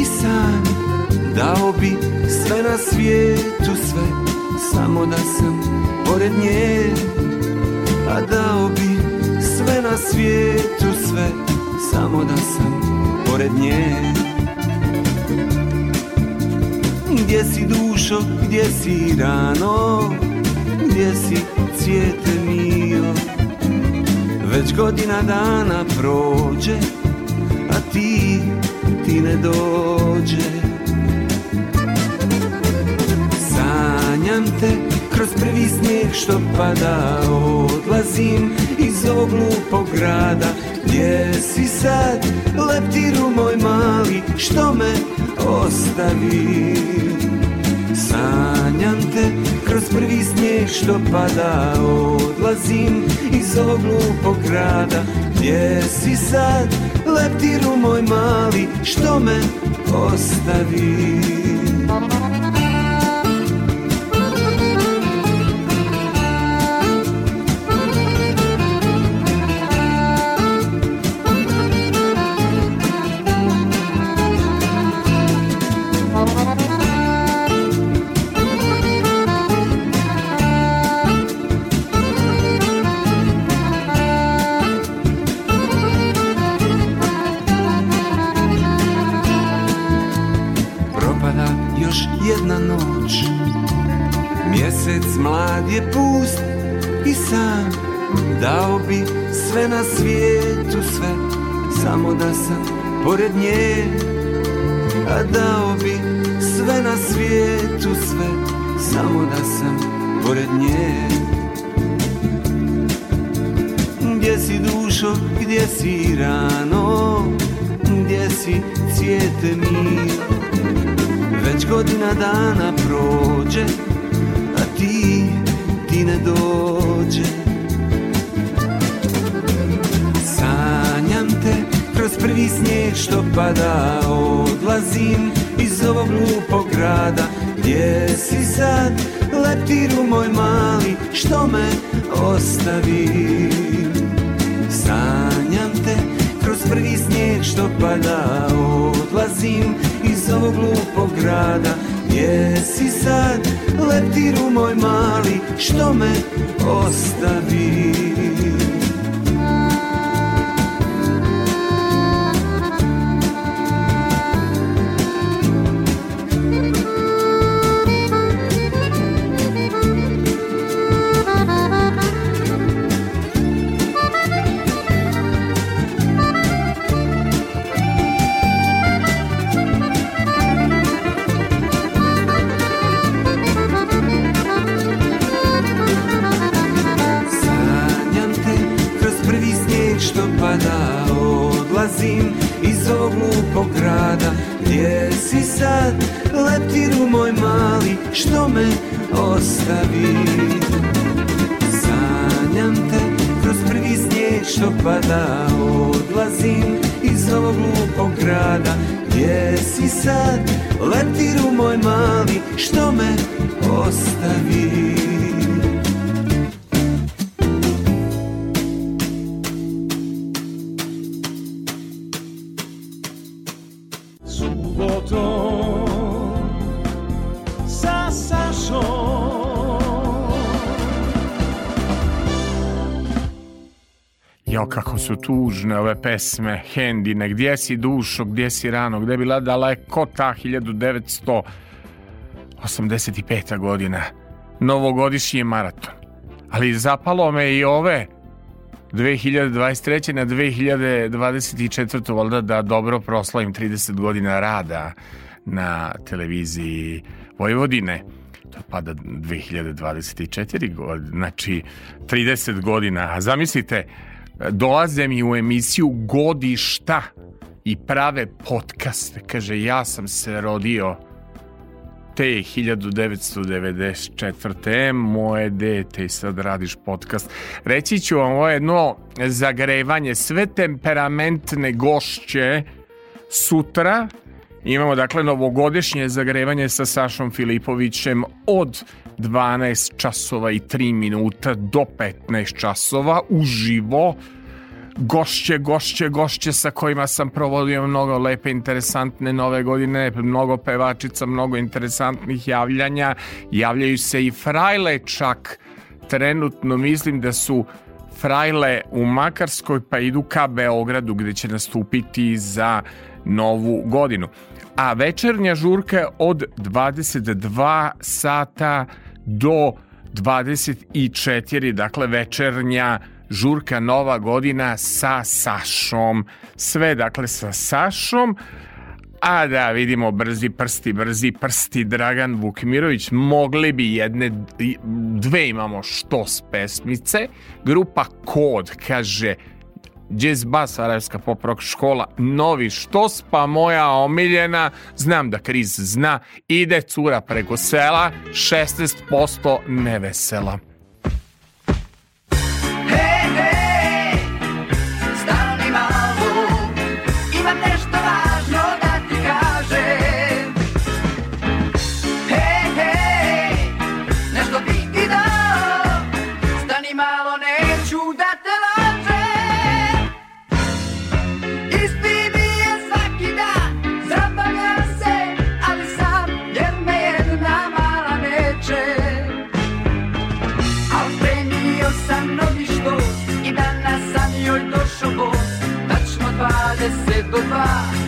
i sam Dao bi sve na svijetu sve, samo da sam pored nje A dao bi sve na svijetu sve Samo da sam pored nje Gdje si dušo, gdje si rano Gdje si cvijete mio Već godina dana prođe A ti, ti ne dođe Sanjam te Kroz prvi snijeg što pada Odlazim iz ovog glupog grada Gdje si sad, leptiru moj mali Što me ostavi Sanjam te kroz prvi snijeg što pada Odlazim iz ovog glupog grada Gdje si sad, leptiru moj mali Što me ostavi pored nje A dao bi sve na svijetu sve Samo da sam pored nje Gdje si dušo, gdje si rano Gdje si cvijete mi Već godina dana prođe A ti, ti ne dođe snijeg što pada Odlazim iz ovog glupog grada Gdje si sad, leptiru moj mali Što me ostavi Sanjam te kroz prvi snijeg što pada Odlazim iz ovog glupog grada Gdje si sad, leptiru moj mali Što me ostavi pesme Hendine, gdje si dušo, gdje si rano, gdje bila daleko ta 1985. godina, novogodišnji maraton. Ali zapalo me i ove 2023. na 2024. valjda da dobro proslavim 30 godina rada na televiziji Vojvodine. To pada 2024. godina, znači 30 godina. A zamislite, dolaze mi u emisiju godišta i prave podcaste. Kaže, ja sam se rodio te 1994. E, moje dete i sad radiš podcast. Reći ću vam ovo jedno zagrevanje. Sve temperamentne gošće sutra Imamo dakle novogodišnje zagrevanje sa Sašom Filipovićem od 12 časova i 3 minuta do 15 časova uživo gošće, gošće, gošće sa kojima sam provodio mnogo lepe, interesantne nove godine, mnogo pevačica, mnogo interesantnih javljanja. Javljaju se i frajle čak. Trenutno mislim da su frajle u Makarskoj pa idu ka Beogradu gde će nastupiti za novu godinu a večernja žurka je od 22 sata do 24, dakle večernja žurka Nova godina sa Sašom. Sve dakle sa Sašom. A da, vidimo brzi prsti, brzi prsti, Dragan Vukmirović, mogli bi jedne, dve imamo što s pesmice. Grupa Kod, kaže, Jazz Bass, Arajevska pop rock škola, novi štos, pa moja omiljena, znam da Kriz zna, ide cura preko sela, 16% nevesela. les dos bas.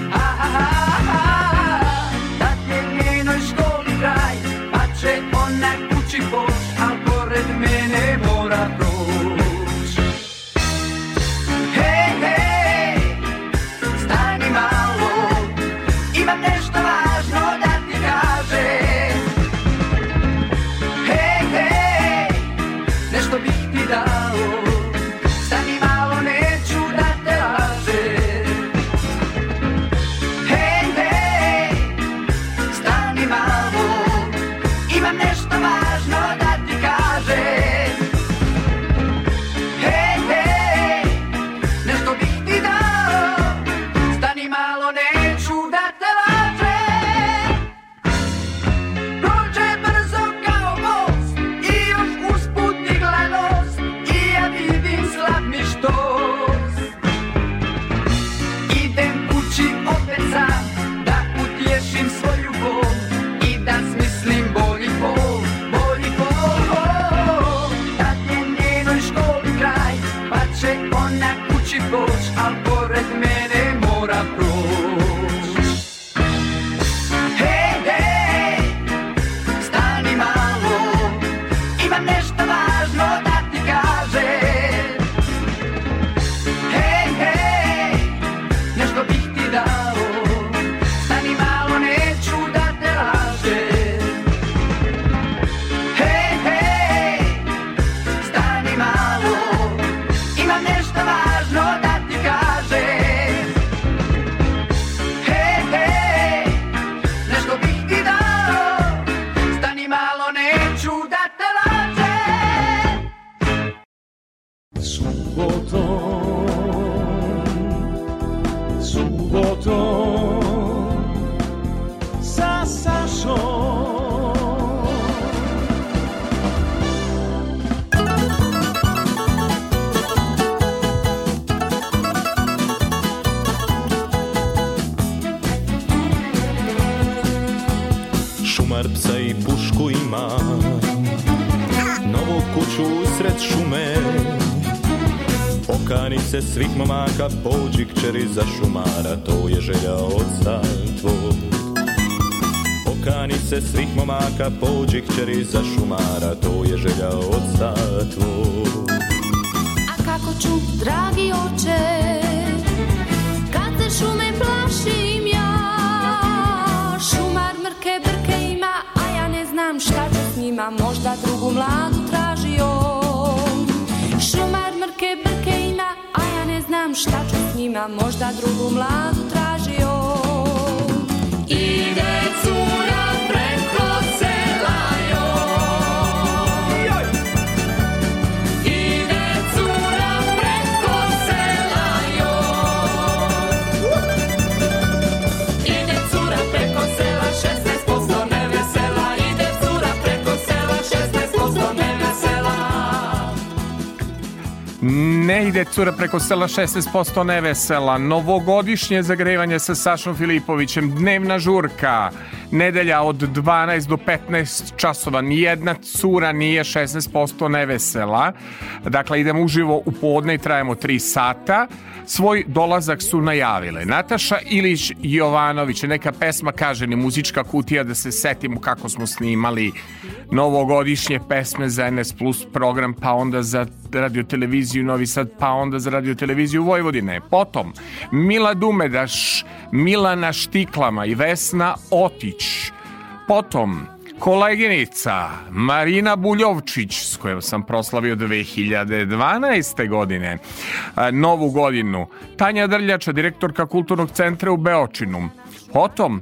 svih momaka pođi kćeri za šumara, to je želja oca tvoj. Okani se svih momaka pođi kćeri za šumara, vamos la Ne ide cura preko sela 16% nevesela. Novogodišnje zagrevanje sa Sašom Filipovićem. Dnevna žurka nedelja od 12 do 15 časova. Nijedna cura nije 16% nevesela. Dakle, idemo uživo u podne i trajemo 3 sata. Svoj dolazak su najavile Nataša Ilić Jovanović. Neka pesma kaže ni muzička kutija da se setimo kako smo snimali novogodišnje pesme za NS Plus program, pa onda za televiziju Novi Sad, pa onda za televiziju Vojvodine. Potom, Mila Dumedaš, Milana Štiklama i Vesna Otić Đurić, potom koleginica Marina Buljovčić s kojom sam proslavio 2012. godine novu godinu Tanja Drljača, direktorka kulturnog centra u Beočinu potom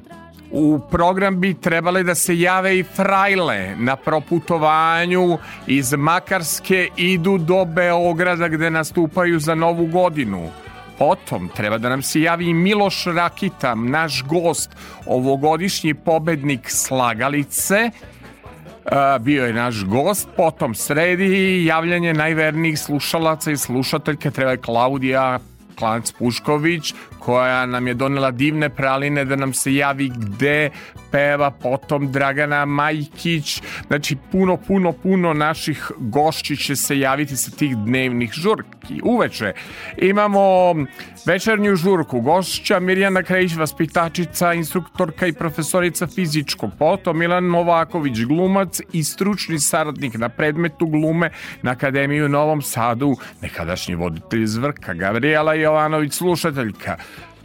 u program bi trebale da se jave i frajle na proputovanju iz Makarske idu do Beograda gde nastupaju za novu godinu Potom treba da nam se javi Miloš Rakita, naš gost, ovogodišnji pobednik Slagalice, e, bio je naš gost, potom sredi javljanje najvernijih slušalaca i slušateljke treba je Klaudija Klanc Pušković koja nam je donela divne praline da nam se javi gde peva potom Dragana Majkić znači puno puno puno naših gošći će se javiti sa tih dnevnih žurki uveče imamo večernju žurku gošća Mirjana Krejić vaspitačica instruktorka i profesorica fizičko. potom Milan Novaković glumac i stručni saradnik na predmetu glume na Akademiju u Novom Sadu nekadašnji voditelj Zvrka Gabriela Jovanović slušateljka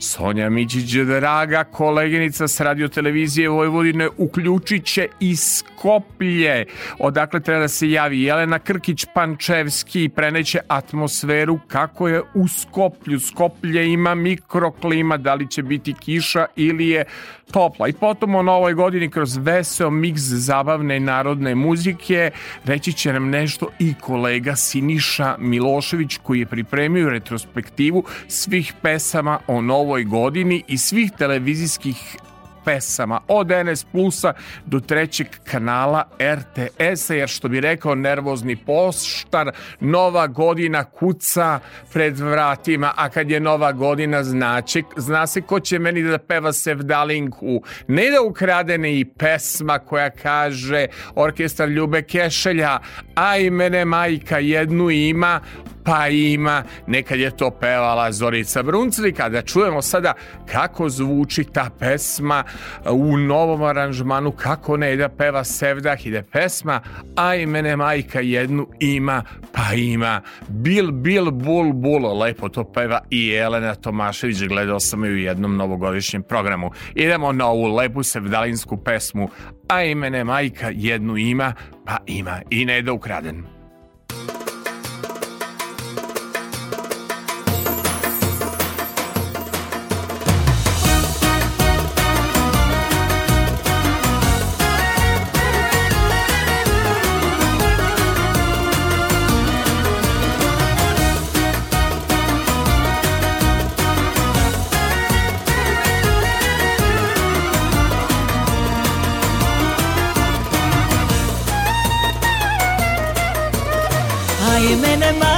Sonja Miđić, draga koleginica s radiotelevizije Vojvodine, uključit će i Skoplje. Odakle treba da se javi Jelena Krkić-Pančevski i preneće atmosferu kako je u Skoplju. Skoplje ima mikroklima, da li će biti kiša ili je topla. I potom u novoj godini kroz veseo miks zabavne i narodne muzike reći će nam nešto i kolega Siniša Milošević koji je pripremio retrospektivu svih pesama o novoj godini i svih televizijskih pesama od NS Plusa do trećeg kanala RTS-a, jer što bi rekao nervozni poštar, nova godina kuca pred vratima, a kad je nova godina znači, zna se ko će meni da peva Sevdalinku, ne da ukradene i pesma koja kaže orkestar Ljube Kešelja, aj mene majka jednu ima, pa ima, nekad je to pevala Zorica Bruncli, kada čujemo sada kako zvuči ta pesma u novom aranžmanu, kako ne da peva Sevdah, ide da pesma, a mene majka jednu ima, pa ima, bil, bil, bul, bul, lepo to peva i Elena Tomašević, gledao sam ju u jednom novogodišnjem programu. Idemo na ovu lepu sevdalinsku pesmu, a mene majka jednu ima, pa ima i ne da ukraden. 妹妹。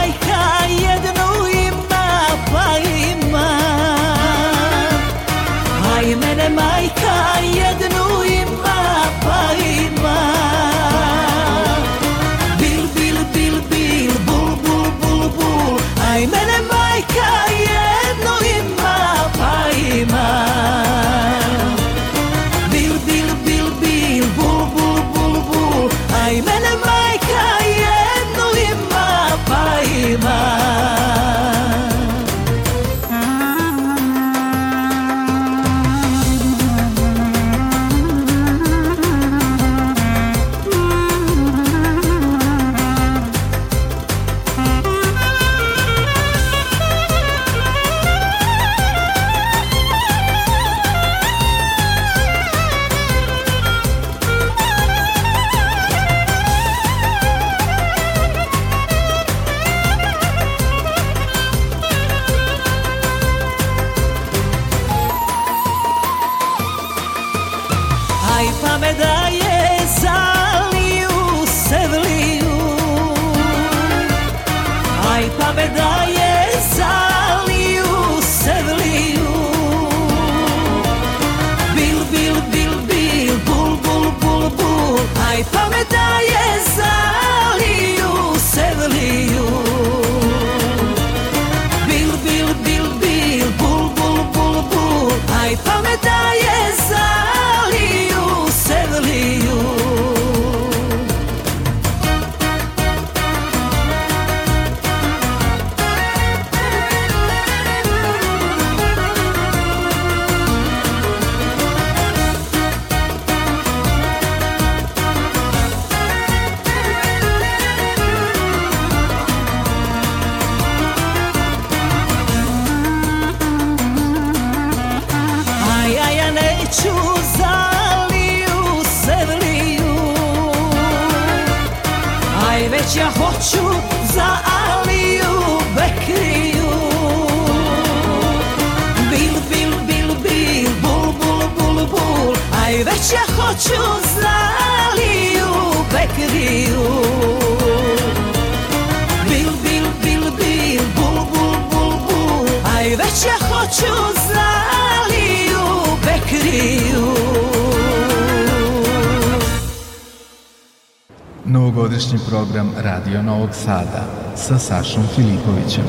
Sada sa Sašom Filipovićem.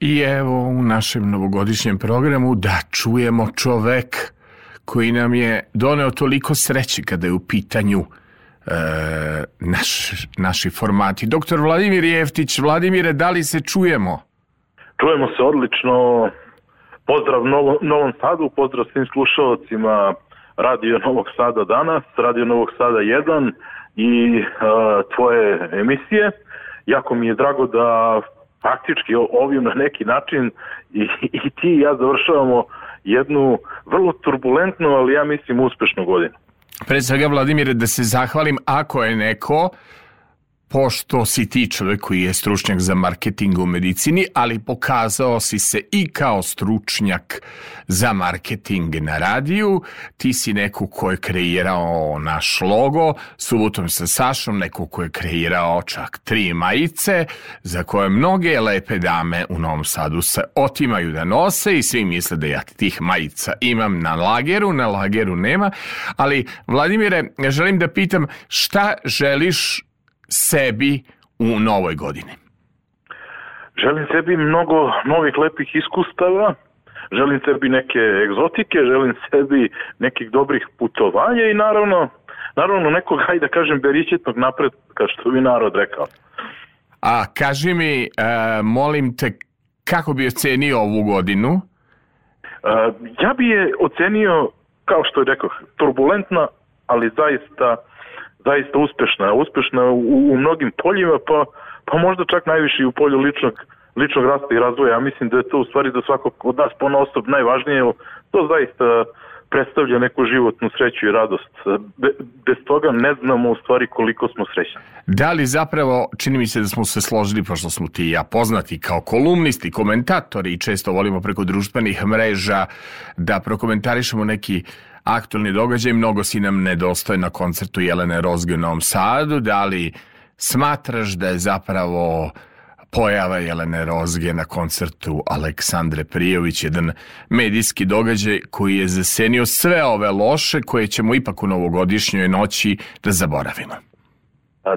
I evo u našem novogodišnjem programu da čujemo čovek koji nam je doneo toliko sreće kada je u pitanju e, naš, naši formati. Doktor Vladimir Jeftić, Vladimire, da li se čujemo? Čujemo se odlično. Pozdrav Novom, Novom Sadu, pozdrav svim slušalcima Radio Novog Sada danas, Radio Novog Sada 1, i tvoje emisije. Jako mi je drago da praktički ovim na neki način i, i ti i ja završavamo jednu vrlo turbulentnu, ali ja mislim uspešnu godinu. Pre svega, Vladimire, da se zahvalim ako je neko uh, pošto si ti čovek koji je stručnjak za marketing u medicini, ali pokazao si se i kao stručnjak za marketing na radiju, ti si neko ko je kreirao naš logo, subotom sa Sašom, neko ko je kreirao čak tri majice, za koje mnoge lepe dame u Novom Sadu se otimaju da nose i svi misle da ja tih majica imam na lageru, na lageru nema, ali Vladimire, želim da pitam šta želiš sebi u novoj godini? Želim sebi mnogo novih lepih iskustava, želim sebi neke egzotike, želim sebi nekih dobrih putovanja i naravno, naravno nekog, hajde da kažem, beričetnog napredka, što bi narod rekao. A kaži mi, e, molim te, kako bi ocenio ovu godinu? E, ja bi je ocenio, kao što je rekao, turbulentna, ali zaista zaista uspešna, uspešna u, u mnogim poljima, pa, pa možda čak najviše i u polju ličnog, ličnog rasta i razvoja. Ja mislim da je to u stvari za svakog od nas ponosob najvažnije, to zaista predstavlja neku životnu sreću i radost. Be, bez toga ne znamo u stvari koliko smo srećni. Da li zapravo, čini mi se da smo se složili, pošto smo ti ja poznati kao kolumnisti, komentatori i često volimo preko društvenih mreža da prokomentarišemo neki aktualni događaj, mnogo si nam nedostaje na koncertu Jelene Rozge u Novom Sadu, da li smatraš da je zapravo pojava Jelene Rozge na koncertu Aleksandre Prijović, jedan medijski događaj koji je zasenio sve ove loše koje ćemo ipak u novogodišnjoj noći da zaboravimo.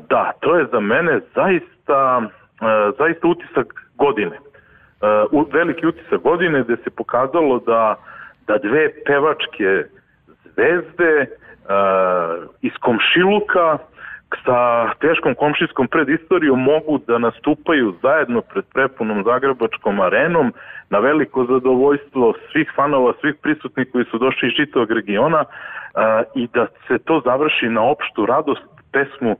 Da, to je za mene zaista, e, zaista utisak godine. E, veliki utisak godine gde se pokazalo da, da dve pevačke Zvezde, uh, iz Komšiluka, sa teškom komšijskom predistorijom mogu da nastupaju zajedno pred prepunom Zagrebačkom arenom na veliko zadovoljstvo svih fanova, svih prisutnih koji su došli iz čitavog regiona a, e, i da se to završi na opštu radost, pesmu,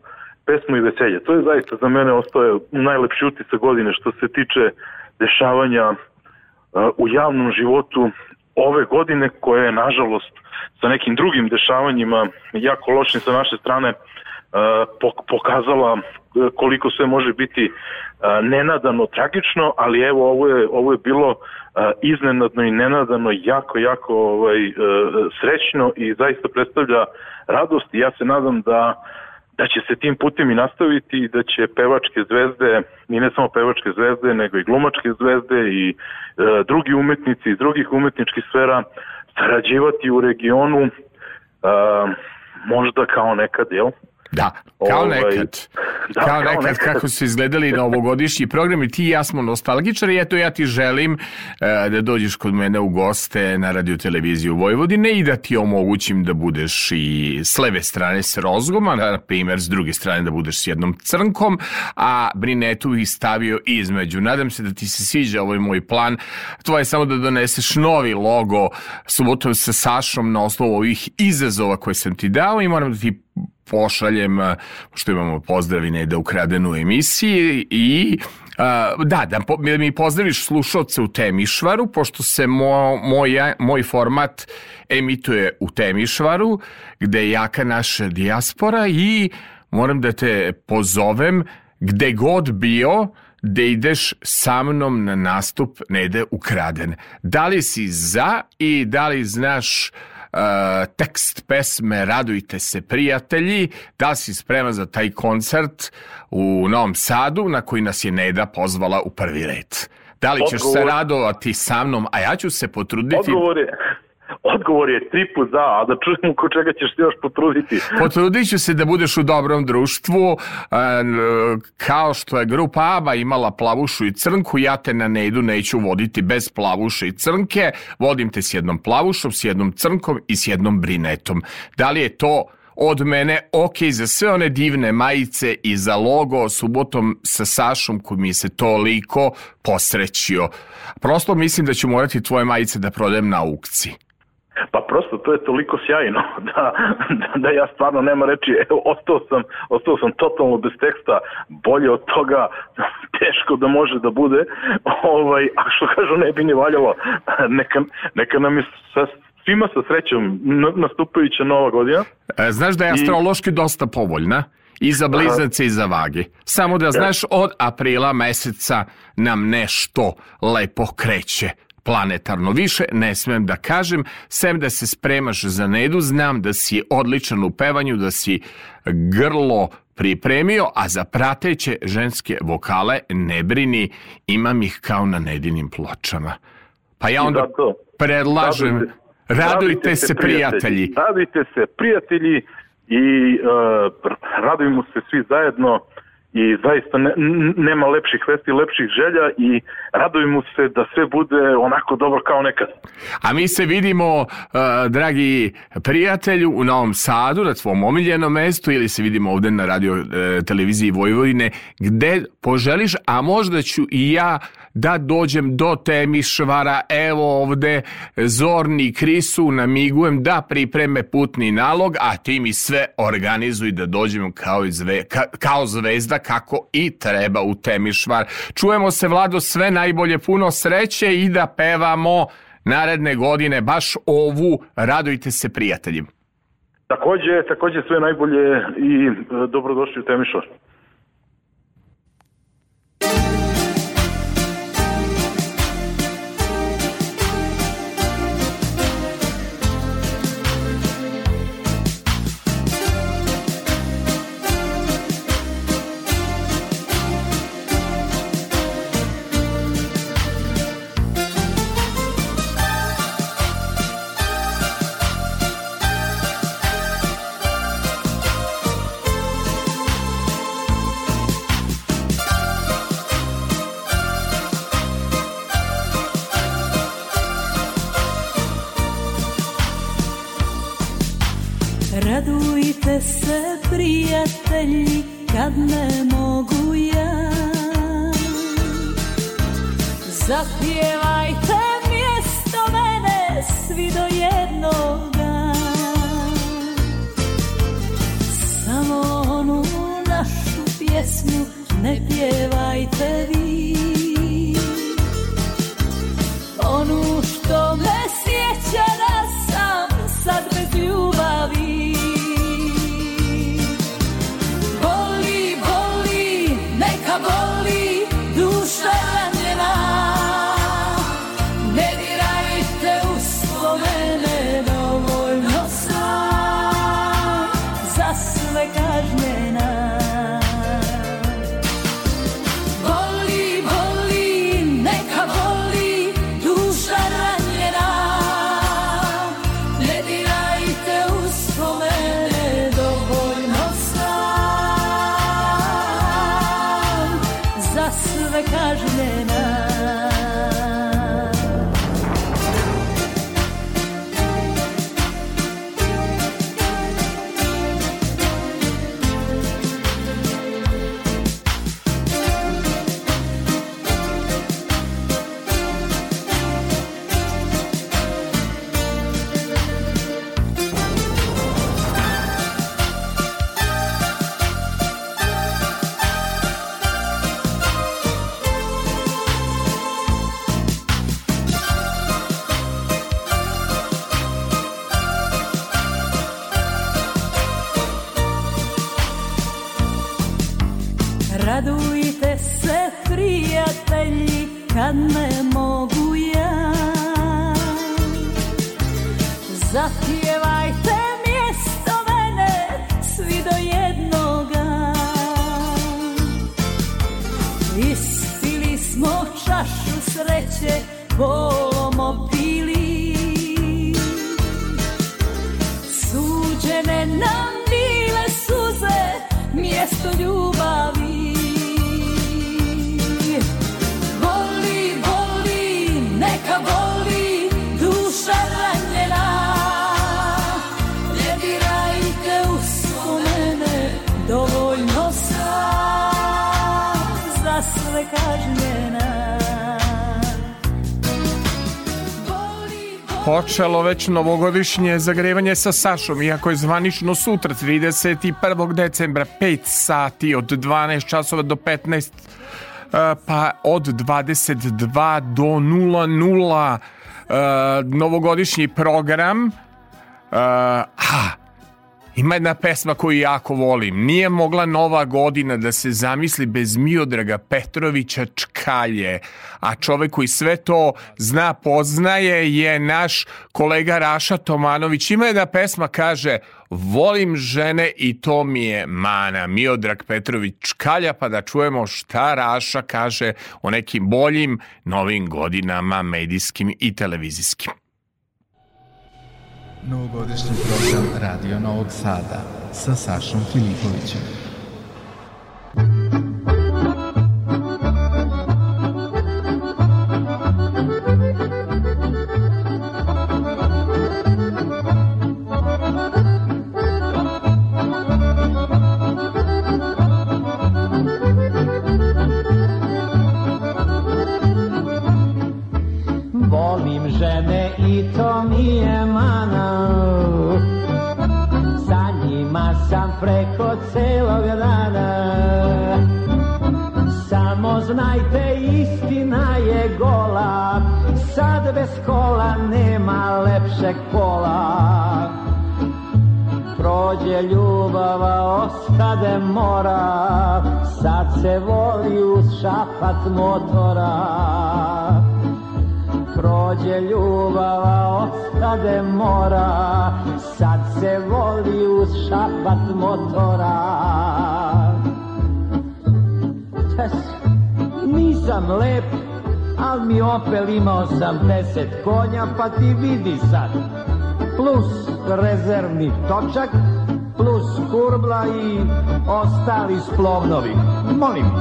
pesmu i veselje. To je zaista za mene ostaje najlepši utisak godine što se tiče dešavanja a, e, u javnom životu ove godine koja je nažalost sa nekim drugim dešavanjima jako lošim sa naše strane e, pokazala e, koliko sve može biti e, nenadano tragično, ali evo ovo je ovo je bilo iznenadno i nenadano jako jako ovaj srećno i zaista predstavlja radost i ja se nadam da da će se tim putem i nastaviti i da će pevačke zvezde, i ne samo pevačke zvezde, nego i glumačke zvezde i e, drugi umetnici iz drugih umetničkih sfera sarađivati u regionu e, možda kao nekad, jel? Da, kao ovaj, nekad. Da, kao, kao nekad, nekad, kako su izgledali novogodišnji program i ti i ja smo nostalgičari i eto ja ti želim uh, da dođeš kod mene u goste na radio televiziju Vojvodine i da ti omogućim da budeš i s leve strane s Rozgoma, na primer s druge strane da budeš s jednom crnkom, a Brinetu ih stavio između. Nadam se da ti se sviđa ovaj moj plan. Tvoje je samo da doneseš novi logo subotom sa Sašom na osnovu ovih izazova koje sam ti dao i moram da ti pošaljem, što imamo pozdravine da ukradenu emisiji i da, da mi pozdraviš slušalce u Temišvaru, pošto se mo, moja, moj format emituje u Temišvaru, gde je jaka naša dijaspora i moram da te pozovem gde god bio, da ideš sa mnom na nastup ne ide ukraden. Da li si za i da li znaš uh, E, tekst pesme Radujte se prijatelji, da si spreman za taj koncert u Novom Sadu na koji nas je Neda pozvala u prvi red? Da li ćeš Odgovor. se radovati sa mnom, a ja ću se potruditi... Odgovor je, odgovor je tri put da, a da čujem ko čega ćeš se još potruditi. Potrudit ću se da budeš u dobrom društvu, e, kao što je grupa ABA imala plavušu i crnku, ja te na Nejdu neću voditi bez plavuše i crnke, vodim te s jednom plavušom, s jednom crnkom i s jednom brinetom. Da li je to od mene, ok, za sve one divne majice i za logo subotom sa Sašom koji mi se toliko posrećio. Prosto mislim da ću morati tvoje majice da prodajem na aukciji. Pa prosto, to je toliko sjajno da, da, da ja stvarno nema reći, evo, ostao sam, ostao sam totalno bez teksta, bolje od toga teško da može da bude, ovaj, a što kažu ne bi ni valjalo, neka, neka nam je sa, svima sa srećom nastupajuća nova godina. E, znaš da je astrološki I... dosta povoljna? I za blizance i za vagi. Samo da znaš, od aprila meseca nam nešto lepo kreće planetarno. Više ne smem da kažem, sem da se spremaš za nedu, znam da si odličan u pevanju, da si grlo pripremio, a za prateće ženske vokale ne brini, imam ih kao na nedinim pločama. Pa ja onda zato, predlažem, radujte, radujte se prijatelji. Radujte se prijatelji i uh, e, radujemo se svi zajedno i zaista ne, nema lepših vesti, lepših želja i radujem se da sve bude onako dobro kao nekad. A mi se vidimo, uh, dragi prijatelju, u Novom Sadu, na svom omiljenom mestu ili se vidimo ovde na radio uh, televiziji Vojvodine, gde poželiš, a možda ću i ja da dođem do Temišvara, evo ovde Zorni Krisu namigujem da pripreme putni nalog, a ti mi sve organizuj da dođem kao, izve, ka, kao zvezda kako i treba u Temišvar. Čujemo se Vlado sve najbolje, puno sreće i da pevamo naredne godine baš ovu Radujte se prijateljima. Takođe, takođe sve najbolje i e, dobrodošli u Temišvar. čašu sreće Bože počelo već novogodišnje zagrevanje sa Sašom, iako je zvanično sutra 31. decembra 5 sati od 12 časova do 15 eh, pa od 22 do 00 eh, novogodišnji program eh, a Ima jedna pesma koju jako volim. Nije mogla nova godina da se zamisli bez Miodraga Petrovića Čkalje. A čovek koji sve to zna, poznaje je naš kolega Raša Tomanović. Ima jedna pesma, kaže Volim žene i to mi je mana. Miodrag Petrović Čkalja pa da čujemo šta Raša kaže o nekim boljim novim godinama medijskim i televizijskim. Novogodišnji program Radio Novog Sada sa Sašom Filipovićem. žene i to mi je mana Sa njima sam preko celog dana Samo znajte istina je gola Sad bez kola nema lepšeg pola Prođe ljubav, a ostade mora Sad se voli uz šapat motora prođe ljubava ostade mora Sad se voli uz šapat motora Tes, nisam lep, al mi opel imao sam deset konja pa ti vidi sad Plus rezervni točak, plus kurbla i ostali splovnovi Molim.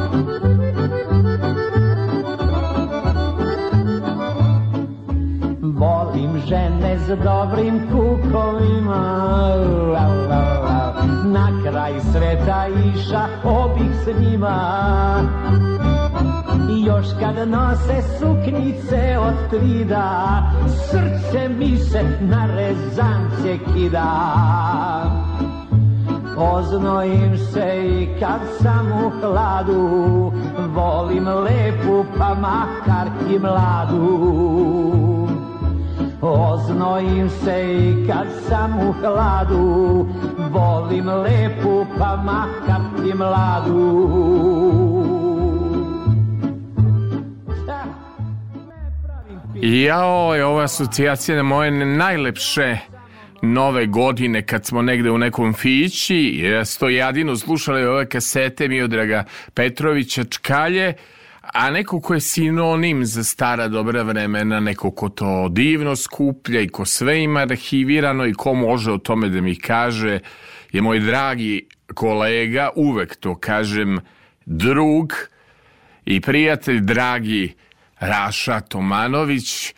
žene s dobrim kukovima la, la, la. Na kraj sveta iša obih s njima I Još kad nose suknice od trida Srce mi se na rezance kida Oznojim se i kad sam u hladu Volim lepu pa makar i mladu Oznojim se i kad sam u hladu Volim lepu pa makar ti mladu Jao, je ova asocijacija na moje najlepše nove godine kad smo negde u nekom fići stojadinu slušali ove kasete Miodraga Petrovića Čkalje a neko ko je sinonim za stara dobra vremena, neko ko to divno skuplja i ko sve ima arhivirano i ko može o tome da mi kaže, je moj dragi kolega, uvek to kažem, drug i prijatelj dragi Raša Tomanović.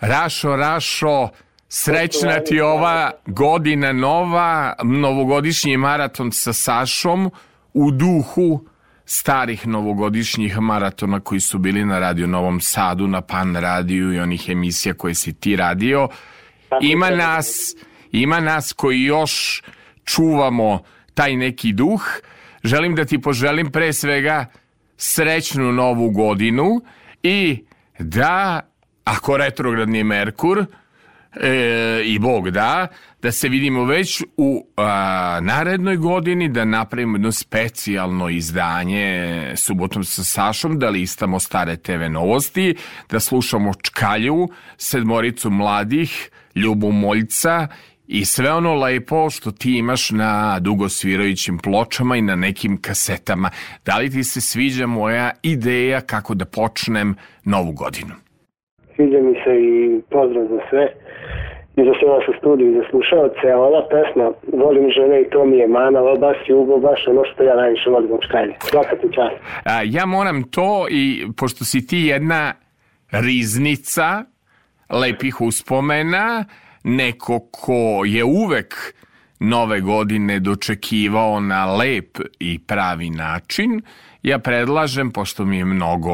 Rašo, Rašo, srećna ti ova godina nova, novogodišnji maraton sa Sašom u duhu starih novogodišnjih maratona koji su bili na Radio Novom Sadu, na Pan Radiju i onih emisija koje si ti radio. Ima nas, ima nas koji još čuvamo taj neki duh. Želim da ti poželim pre svega srećnu novu godinu i da, ako retrogradni Merkur, e, i Bog da, da se vidimo već u a, narednoj godini, da napravimo jedno specijalno izdanje subotom sa Sašom, da listamo stare TV novosti, da slušamo Čkalju, sedmoricu mladih, Ljubu Ljubomoljca i sve ono lepo što ti imaš na dugosvirajućim pločama i na nekim kasetama. Da li ti se sviđa moja ideja kako da počnem novu godinu? Sviđa mi se i pozdrav za sve i za sve vas u studiju i za slušalce, a ova pesma Volim žene i to mi je mana, ova baš je ugo, baš ono što ja najviše volim od Škajlje. Svaka ti čast. A, ja moram to i pošto si ti jedna riznica lepih uspomena, neko ko je uvek nove godine dočekivao na lep i pravi način, ja predlažem, pošto mi je mnogo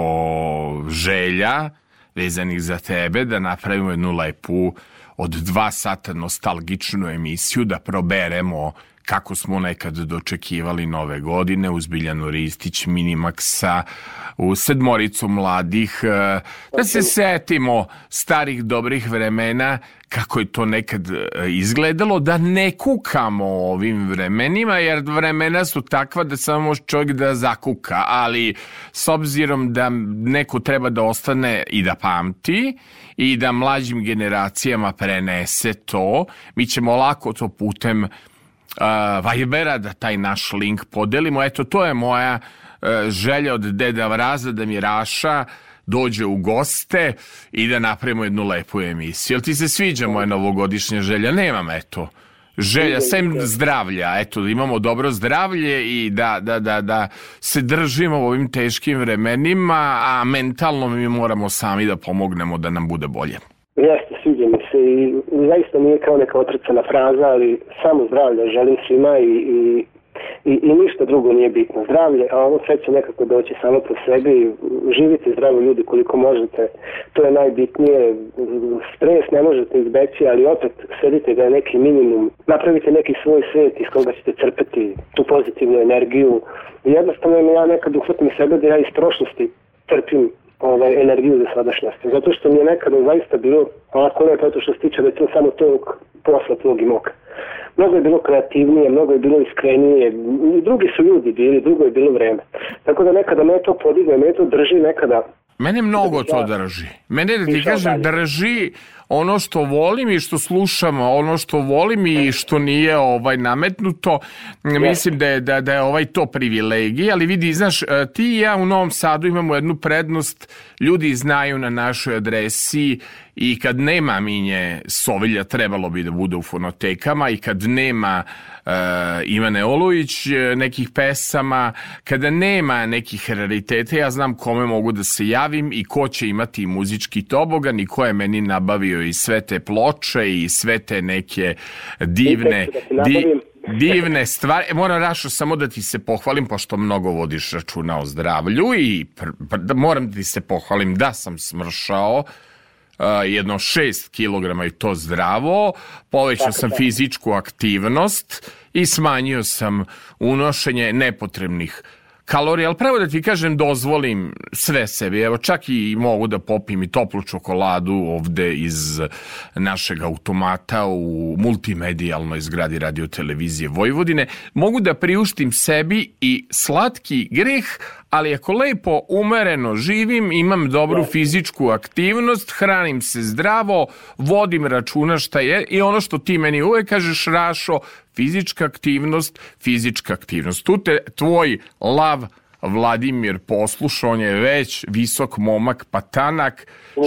želja vezanih za tebe, da napravimo jednu lepu od dva sata nostalgičnu emisiju da proberemo kako smo nekad dočekivali nove godine uzbiljano Ristić, Minimaxa, u sedmoricu mladih. E, da se setimo starih dobrih vremena, kako je to nekad e, izgledalo, da ne kukamo ovim vremenima, jer vremena su takva da samo može čovjek da zakuka, ali s obzirom da neko treba da ostane i da pamti i da mlađim generacijama prenese to, mi ćemo lako to putem uh, Vibera, da taj naš link podelimo. Eto, to je moja uh, želja od Deda Vraza da mi Raša dođe u goste i da napravimo jednu lepu emisiju. Jel ti se sviđa moja novogodišnja želja? Nemam, eto. Želja, sem zdravlja, eto, da imamo dobro zdravlje i da, da, da, da se držimo u ovim teškim vremenima, a mentalno mi moramo sami da pomognemo da nam bude bolje. Jeste, sviđa mi se i zaista nije kao neka otrcana fraza, ali samo zdravlje želim svima i, i, i, i ništa drugo nije bitno. Zdravlje, a ono sve će nekako doći samo po sebi. Živite zdravo ljudi koliko možete. To je najbitnije. Stres ne možete izbeći, ali opet sedite da je neki minimum. Napravite neki svoj svet iz koga ćete crpati tu pozitivnu energiju. Jednostavno ja nekad uhvatim sebe da ja iz prošlosti trpim ovaj, energiju za sadašnjosti. Zato što mi je nekada zaista bilo onako lepo, zato što se tiče da recimo samo tog posla tog i moga. Mnogo je bilo kreativnije, mnogo je bilo iskrenije, i drugi su ljudi bili, drugo je bilo vreme. Tako da nekada me to podigne, me to drži nekada Mene mnogo to da. drži. Mene da ti kažem drži ono što volim i što slušam, ono što volim i što nije ovaj nametnuto, mislim da je, da, da je ovaj to privilegij, ali vidi, znaš, e, ti i ja u Novom Sadu imamo jednu prednost, ljudi znaju na našoj adresi i kad nema minje Sovilja, trebalo bi da bude u fonotekama i kad nema e, Ivane Olović e, nekih pesama, kada nema nekih rariteta, ja znam kome mogu da se javim i ko će imati muzički tobogan i ko je meni nabavio napravio i sve te ploče i sve te neke divne... Da di, divne stvari. Moram, Rašo, samo da ti se pohvalim, pošto mnogo vodiš računa o zdravlju i pr, pr, da moram da ti se pohvalim da sam smršao uh, jedno 6 kg i to zdravo, povećao sam fizičku aktivnost i smanjio sam unošenje nepotrebnih kalorija, ali pravo da ti kažem dozvolim sve sebi. Evo, čak i mogu da popim i toplu čokoladu ovde iz našeg automata u multimedijalnoj zgradi radio televizije Vojvodine. Mogu da priuštim sebi i slatki greh, ali ako lepo umereno živim, imam dobru da. fizičku aktivnost, hranim se zdravo, vodim računa šta je i ono što ti meni uvek kažeš Rašo, fizička aktivnost, fizička aktivnost. Tu te tvoj lav Vladimir poslušao, on je već visok momak, patanak,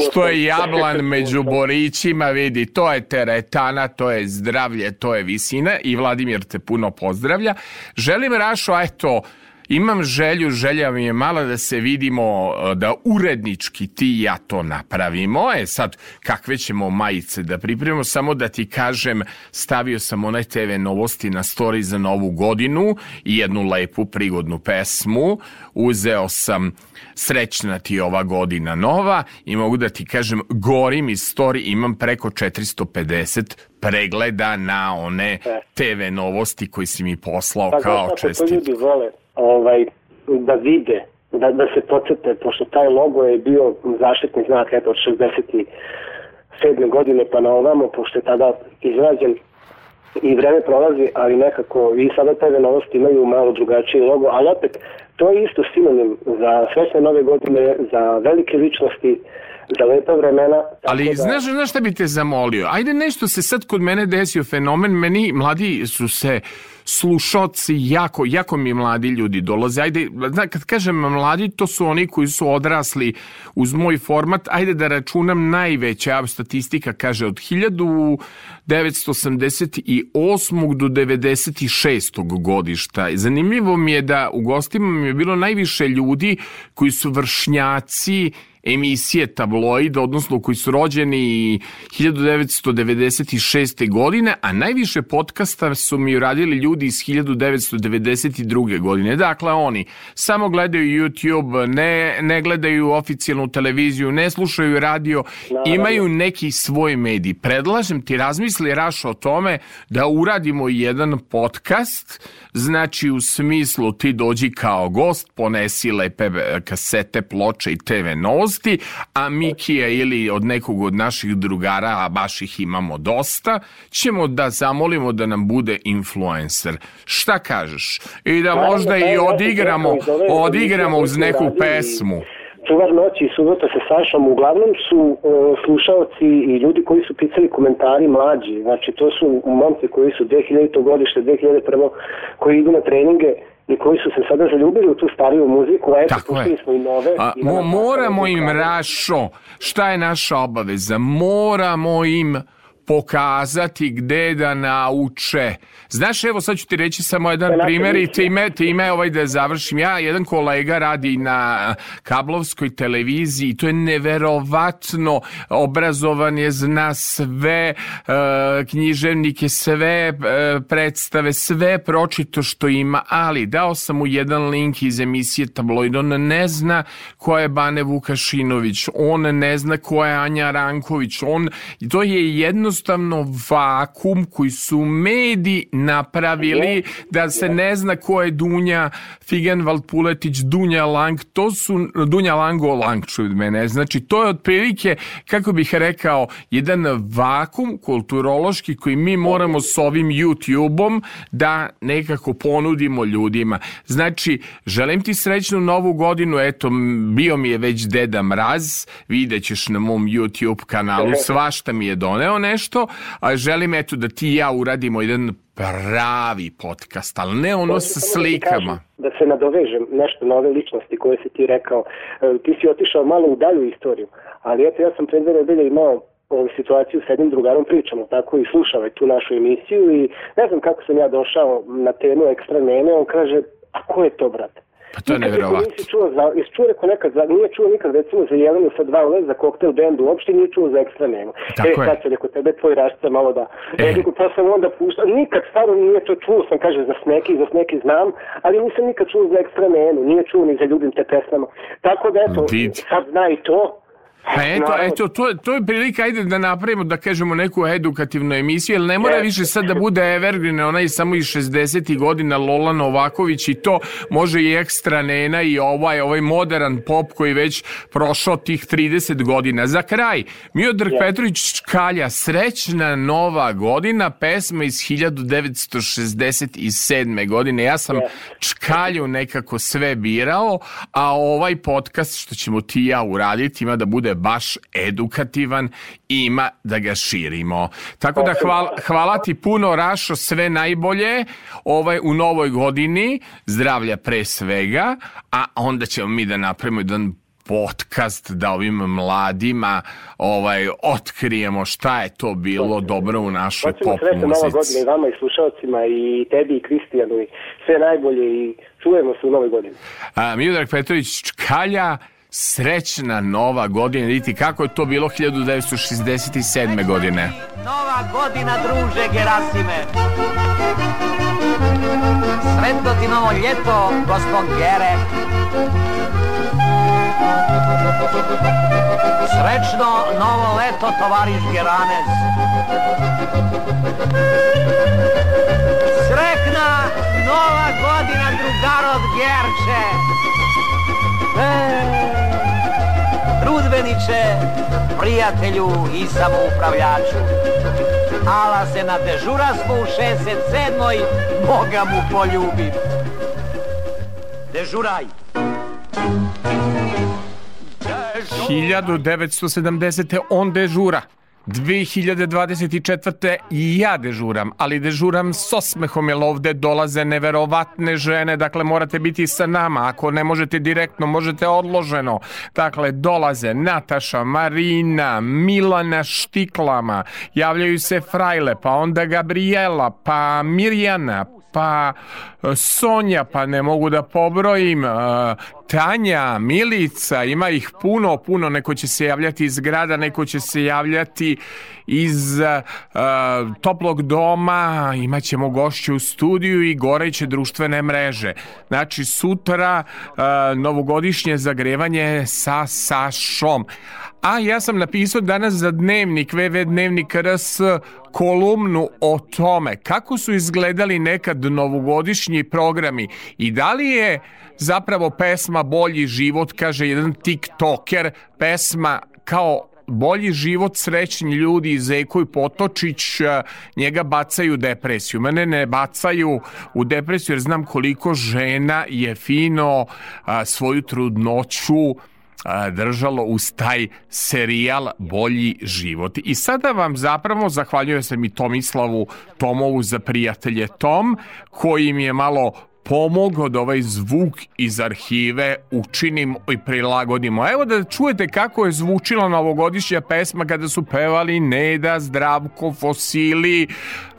što je jablan među borićima, vidi, to je teretana, to je zdravlje, to je visina i Vladimir te puno pozdravlja. Želim Rašo, eto, imam želju, želja mi je mala da se vidimo, e, da urednički ti i ja to napravimo. E sad, kakve ćemo majice da pripremimo, samo da ti kažem, stavio sam one TV novosti na story za novu godinu i jednu lepu prigodnu pesmu. Uzeo sam Srećna ti ova godina nova i mogu da ti kažem, gorim iz story, imam preko 450 pregleda na one e. TV novosti koji si mi poslao pa kao čestit. ljudi vole ovaj, da vide, da, da se podsete, pošto taj logo je bio zaštitni znak eto, od 67. godine pa na ovamo, pošto je tada izrađen i vreme prolazi, ali nekako i sada TV novosti imaju malo drugačiji logo, ali opet to je isto sinonim za srećne nove godine, za velike ličnosti, za lepa vremena. Ali da... znaš, znaš šta bi te zamolio? Ajde nešto se sad kod mene desio fenomen, meni mladi su se slušoci, jako, jako mi mladi ljudi dolaze. Ajde, kad kažem mladi, to su oni koji su odrasli uz moj format. Ajde da računam najveća statistika, kaže, od 1988. do 96. godišta. Zanimljivo mi je da u gostima mi je bilo najviše ljudi koji su vršnjaci emisije tabloid, odnosno koji su rođeni 1996. godine, a najviše podcasta su mi uradili ljudi iz 1992. godine. Dakle, oni samo gledaju YouTube, ne, ne gledaju oficijalnu televiziju, ne slušaju radio, Naravno. imaju neki svoj medij. Predlažem ti, razmisli Raša o tome da uradimo jedan podcast, znači u smislu ti dođi kao gost, ponesi lepe e, kasete, ploče i TV noz, ličnosti, a Mikija ili od nekog od naših drugara, a baš ih imamo dosta, ćemo da zamolimo da nam bude influencer. Šta kažeš? I da možda i odigramo, odigramo uz neku pesmu. Čuvar noći i subota sa Sašom uglavnom su e, slušaoci i ljudi koji su pisali komentari mlađi. Znači to su momci koji su 2000. godište, 2001. koji idu na treninge i koji su se sada zaljubili u tu stariju muziku, eto, puštili smo i nove. A, i mo, moramo im, Rašo, šta je naša obaveza? Moramo im pokazati gde da nauče. Znaš, evo sad ću ti reći samo jedan da, znači, primjer i time, time ovaj da završim. Ja, jedan kolega radi na kablovskoj televiziji, to je neverovatno obrazovan je, zna sve e, književnike, sve e, predstave, sve pročito što ima, ali dao sam mu jedan link iz emisije Tabloid, on ne zna ko je Bane Vukašinović, on ne zna ko je Anja Ranković, on, to je jedno jednostavno vakum koji su mediji napravili da se ne zna ko je Dunja Figenvald Puletić, Dunja Lang, to su Dunja Lango Lang čud mene. Znači to je otprilike kako bih rekao jedan vakum kulturološki koji mi moramo s ovim YouTubeom da nekako ponudimo ljudima. Znači želim ti srećnu novu godinu, eto bio mi je već Deda Mraz, videćeš na mom YouTube kanalu, svašta mi je doneo nešto nešto, a želim eto da ti i ja uradimo jedan pravi podcast, ali ne ono sa da slikama. Da, da se nadovežem nešto na ove ličnosti koje si ti rekao. E, ti si otišao malo u dalju istoriju, ali eto ja sam pre dve nedelje imao ovu situaciju sa jednim drugarom pričamo, tako i slušao tu našu emisiju i ne znam kako sam ja došao na temu ekstremene, on kaže, a ko je to, brate? Pa to je nevjerovatno. Nisi čuo za, jesi čuo neko nekad, za, nije čuo nikad recimo za Jelenu sa dva ule, za koktel bendu, uopšte nije čuo za ekstra nemo. Tako e, je. sad će rekao tebe tvoj rašca malo da. E, e rekao, pa sam onda puštao, nikad stvarno nije to čuo sam, kaže, za sneki, za sneki znam, ali nisam nikad čuo za ekstra nemo, nije čuo ni za ljubim te pesmama. Tako da eto, Did... sad zna i to, Pa eto, eto to, to je prilika, ajde da napravimo, da kažemo, neku edukativnu emisiju, jer ne mora yes. više sad da bude Evergreen, ona je samo iz 60. godina Lola Novaković i to može i ekstra nena i ovaj, ovaj modern pop koji već prošao tih 30 godina. Za kraj, Miodrag yes. Petrović Škalja, srećna nova godina, pesma iz 1967. godine. Ja sam yes. Čkalju nekako sve birao, a ovaj podcast što ćemo ti ja uraditi ima da bude baš edukativan i ima da ga širimo. Tako da hvala, hvala ti puno Rašo, sve najbolje ovaj, u novoj godini, zdravlja pre svega, a onda ćemo mi da napravimo jedan podcast da ovim mladima ovaj otkrijemo šta je to bilo dobro u našoj pop muzici. Nova godina i vama i slušalcima i tebi i Kristijanu i sve najbolje i čujemo se u novoj godini. A, Miodrag Petrović Čkalja srećna nova godina, vidite kako je to bilo 1967. godine. Nova godina, druže Gerasime. Sretno ti novo ljeto, gospod Gere. Srećno novo leto, tovariš Geranez. Srećna nova godina, drugar od Gerče. E, Rudbeniče, prijatelju i samoupravljaču, ala se na dežurasku u 67. Boga mu poljubim. Dežuraj! 1970. on dežura. 2024. i ja dežuram, ali dežuram s osmehom, jer ovde dolaze neverovatne žene, dakle morate biti sa nama, ako ne možete direktno, možete odloženo. Dakle, dolaze Nataša, Marina, Milana Štiklama, javljaju se Frajle, pa onda Gabriela, pa Mirjana, pa Sonja, pa ne mogu da pobrojim, e, Tanja, Milica, ima ih puno, puno, neko će se javljati iz grada, neko će se javljati iz uh, toplog doma, imaćemo gošće u studiju i goreće društvene mreže. Znači, sutra uh, novogodišnje zagrevanje sa Sašom. A ja sam napisao danas za dnevnik, VV Dnevnik RS, kolumnu o tome kako su izgledali nekad novogodišnji programi i da li je zapravo pesma Bolji život, kaže jedan tiktoker, pesma kao bolji život srećni ljudi Zeko i Potočić e, njega bacaju u depresiju. Mene ne bacaju u depresiju jer znam koliko žena je fino svoju trudnoću držalo uz taj serijal Bolji život. I sada vam zapravo zahvaljujem se i Tomislavu Tomovu za prijatelje Tom, koji mi je malo pomogao da ovaj zvuk iz arhive učinim i prilagodimo. Evo da čujete kako je zvučila novogodišnja pesma kada su pevali Neda, Zdravko, Fosili,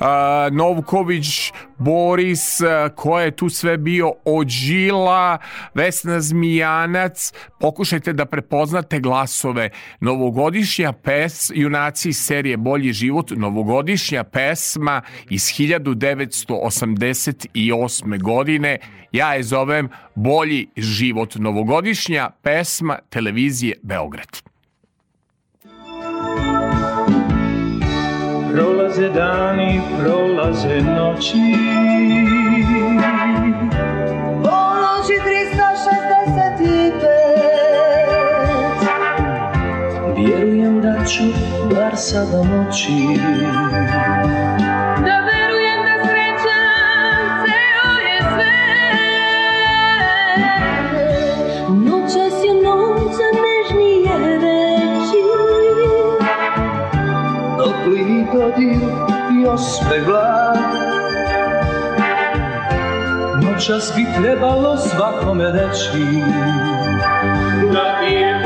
uh, Novković, Boris, ko je tu sve bio, Ođila, Vesna Zmijanac, pokušajte da prepoznate glasove. Novogodišnja pes, junaci serije Bolji život, novogodišnja pesma iz 1988. godine, ja je zovem Bolji život, novogodišnja pesma televizije Beograd. prolaze dani, prolaze noći. Ponoći 365, vjerujem da ću bar sada moći. Da verujem da sreća ceo sve. Noćas je noć, dodir i ospe glad Noćas bi trebalo svakome reći Da ima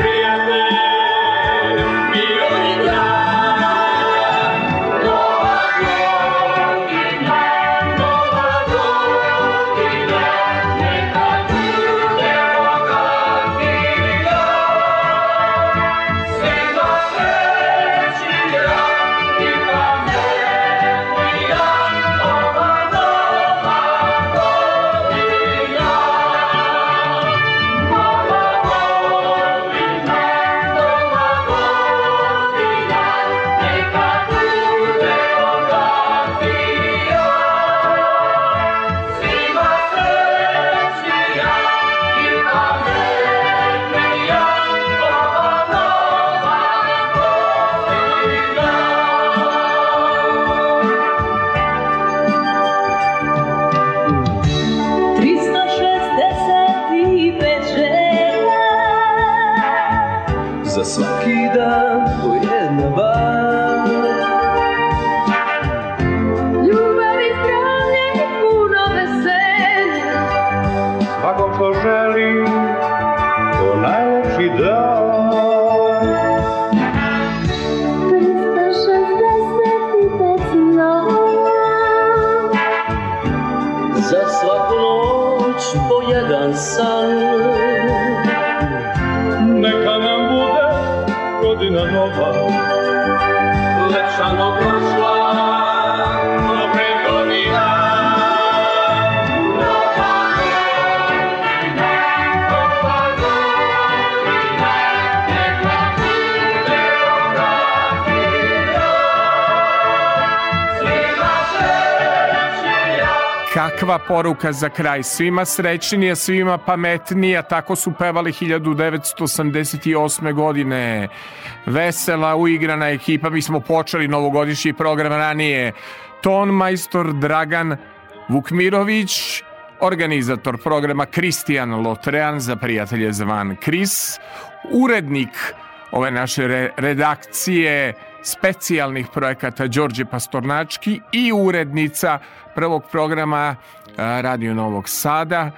prošla Kakva poruka za kraj, svima srećnija, svima pametnija, tako su pevali 1988. godine vesela, uigrana ekipa. Mi smo počeli novogodišnji program ranije. Ton majstor Dragan Vukmirović, organizator programa Kristijan Lotrean za prijatelje zvan Kris, urednik ove naše re redakcije specijalnih projekata Đorđe Pastornački i urednica prvog programa Radio Novog Sada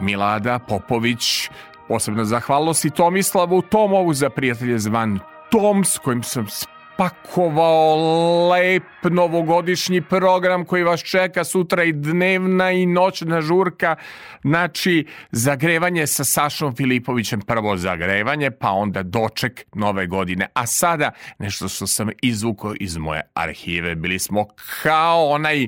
Milada Popović. Posebno zahvalnost i Tomislavu Tomovu za prijatelje zvan tom s kojim sam spakovao lep novogodišnji program koji vas čeka sutra i dnevna i noćna žurka Znači, zagrevanje sa Sašom Filipovićem, prvo zagrevanje, pa onda doček nove godine. A sada, nešto što sam izvukao iz moje arhive, bili smo kao onaj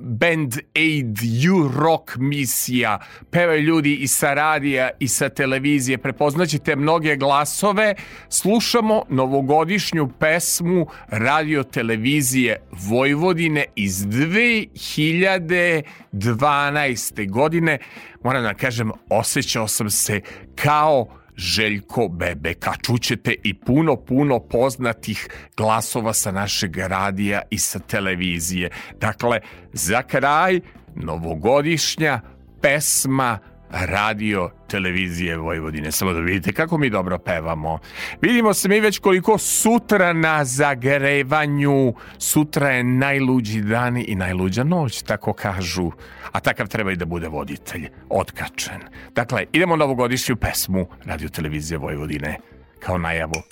Band Aid You Rock misija. Peve ljudi i sa radija i sa televizije, prepoznaćete mnoge glasove. Slušamo novogodišnju pesmu radio televizije Vojvodine iz 2012. godine moram da kažem, osjećao sam se kao Željko Bebeka. Čućete i puno, puno poznatih glasova sa našeg radija i sa televizije. Dakle, za kraj, novogodišnja pesma radio televizije Vojvodine. Samo da vidite kako mi dobro pevamo. Vidimo se mi već koliko sutra na zagrevanju. Sutra je najluđi dan i najluđa noć, tako kažu. A takav treba i da bude voditelj, otkačen. Dakle, idemo na novogodišnju pesmu radio televizije Vojvodine kao najavu.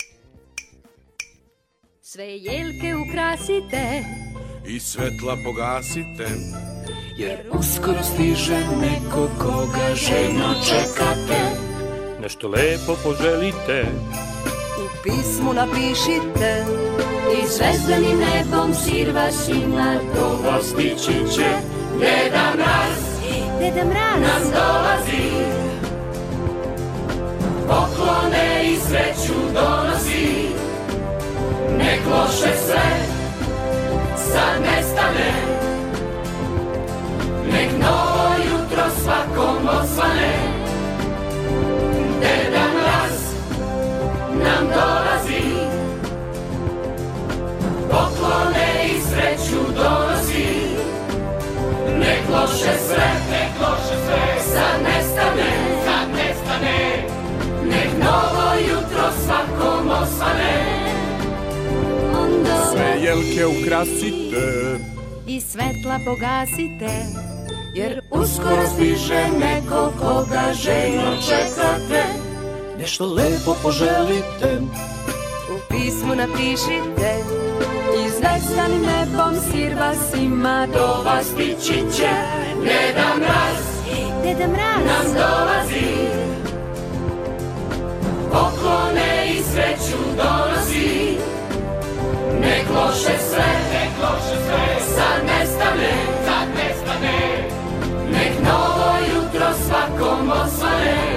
Sve jelke ukrasite, i svetla pogasite Jer uskoro stiže neko koga željno čekate Nešto lepo poželite U pismu napišite I zvezdanim nebom sirvašima Do vas stići će Deda Mraz Deda Mraz Nam dolazi Poklone loše sve, nek loše sve, sad nestane, sad nestane, nek novo jutro svakom osvane. Onda sve jelke ukrasite i svetla pogasite, jer uskoro stiže neko koga željno čekate. Nešto lepo poželite, u pismu napišite, I zvezdanim nebom sirva sima Do vas stići će Deda Mraz Deda Mraz Nam dolazi Poklone i sreću donosi Nek loše sve Nek loše sve Sad nestane Sad nestane Nek novo jutro svakom osvane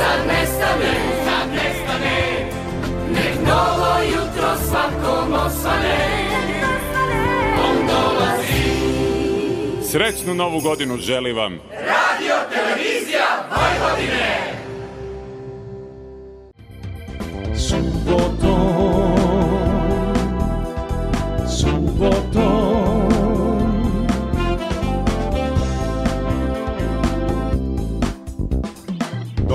sad nestane, sad nestane, nek novo jutro svakom osvane, on dolazi. Srećnu novu godinu želim vam. Radio Televizija Vojvodine. Subotom, subotom,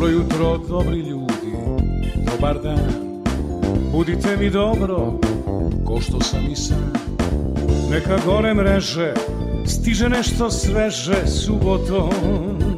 Dobro jutro, dobri ljudi, dobar dan Budite mi dobro, ko što sam i sam Neka gore mreže, stiže nešto sveže subotom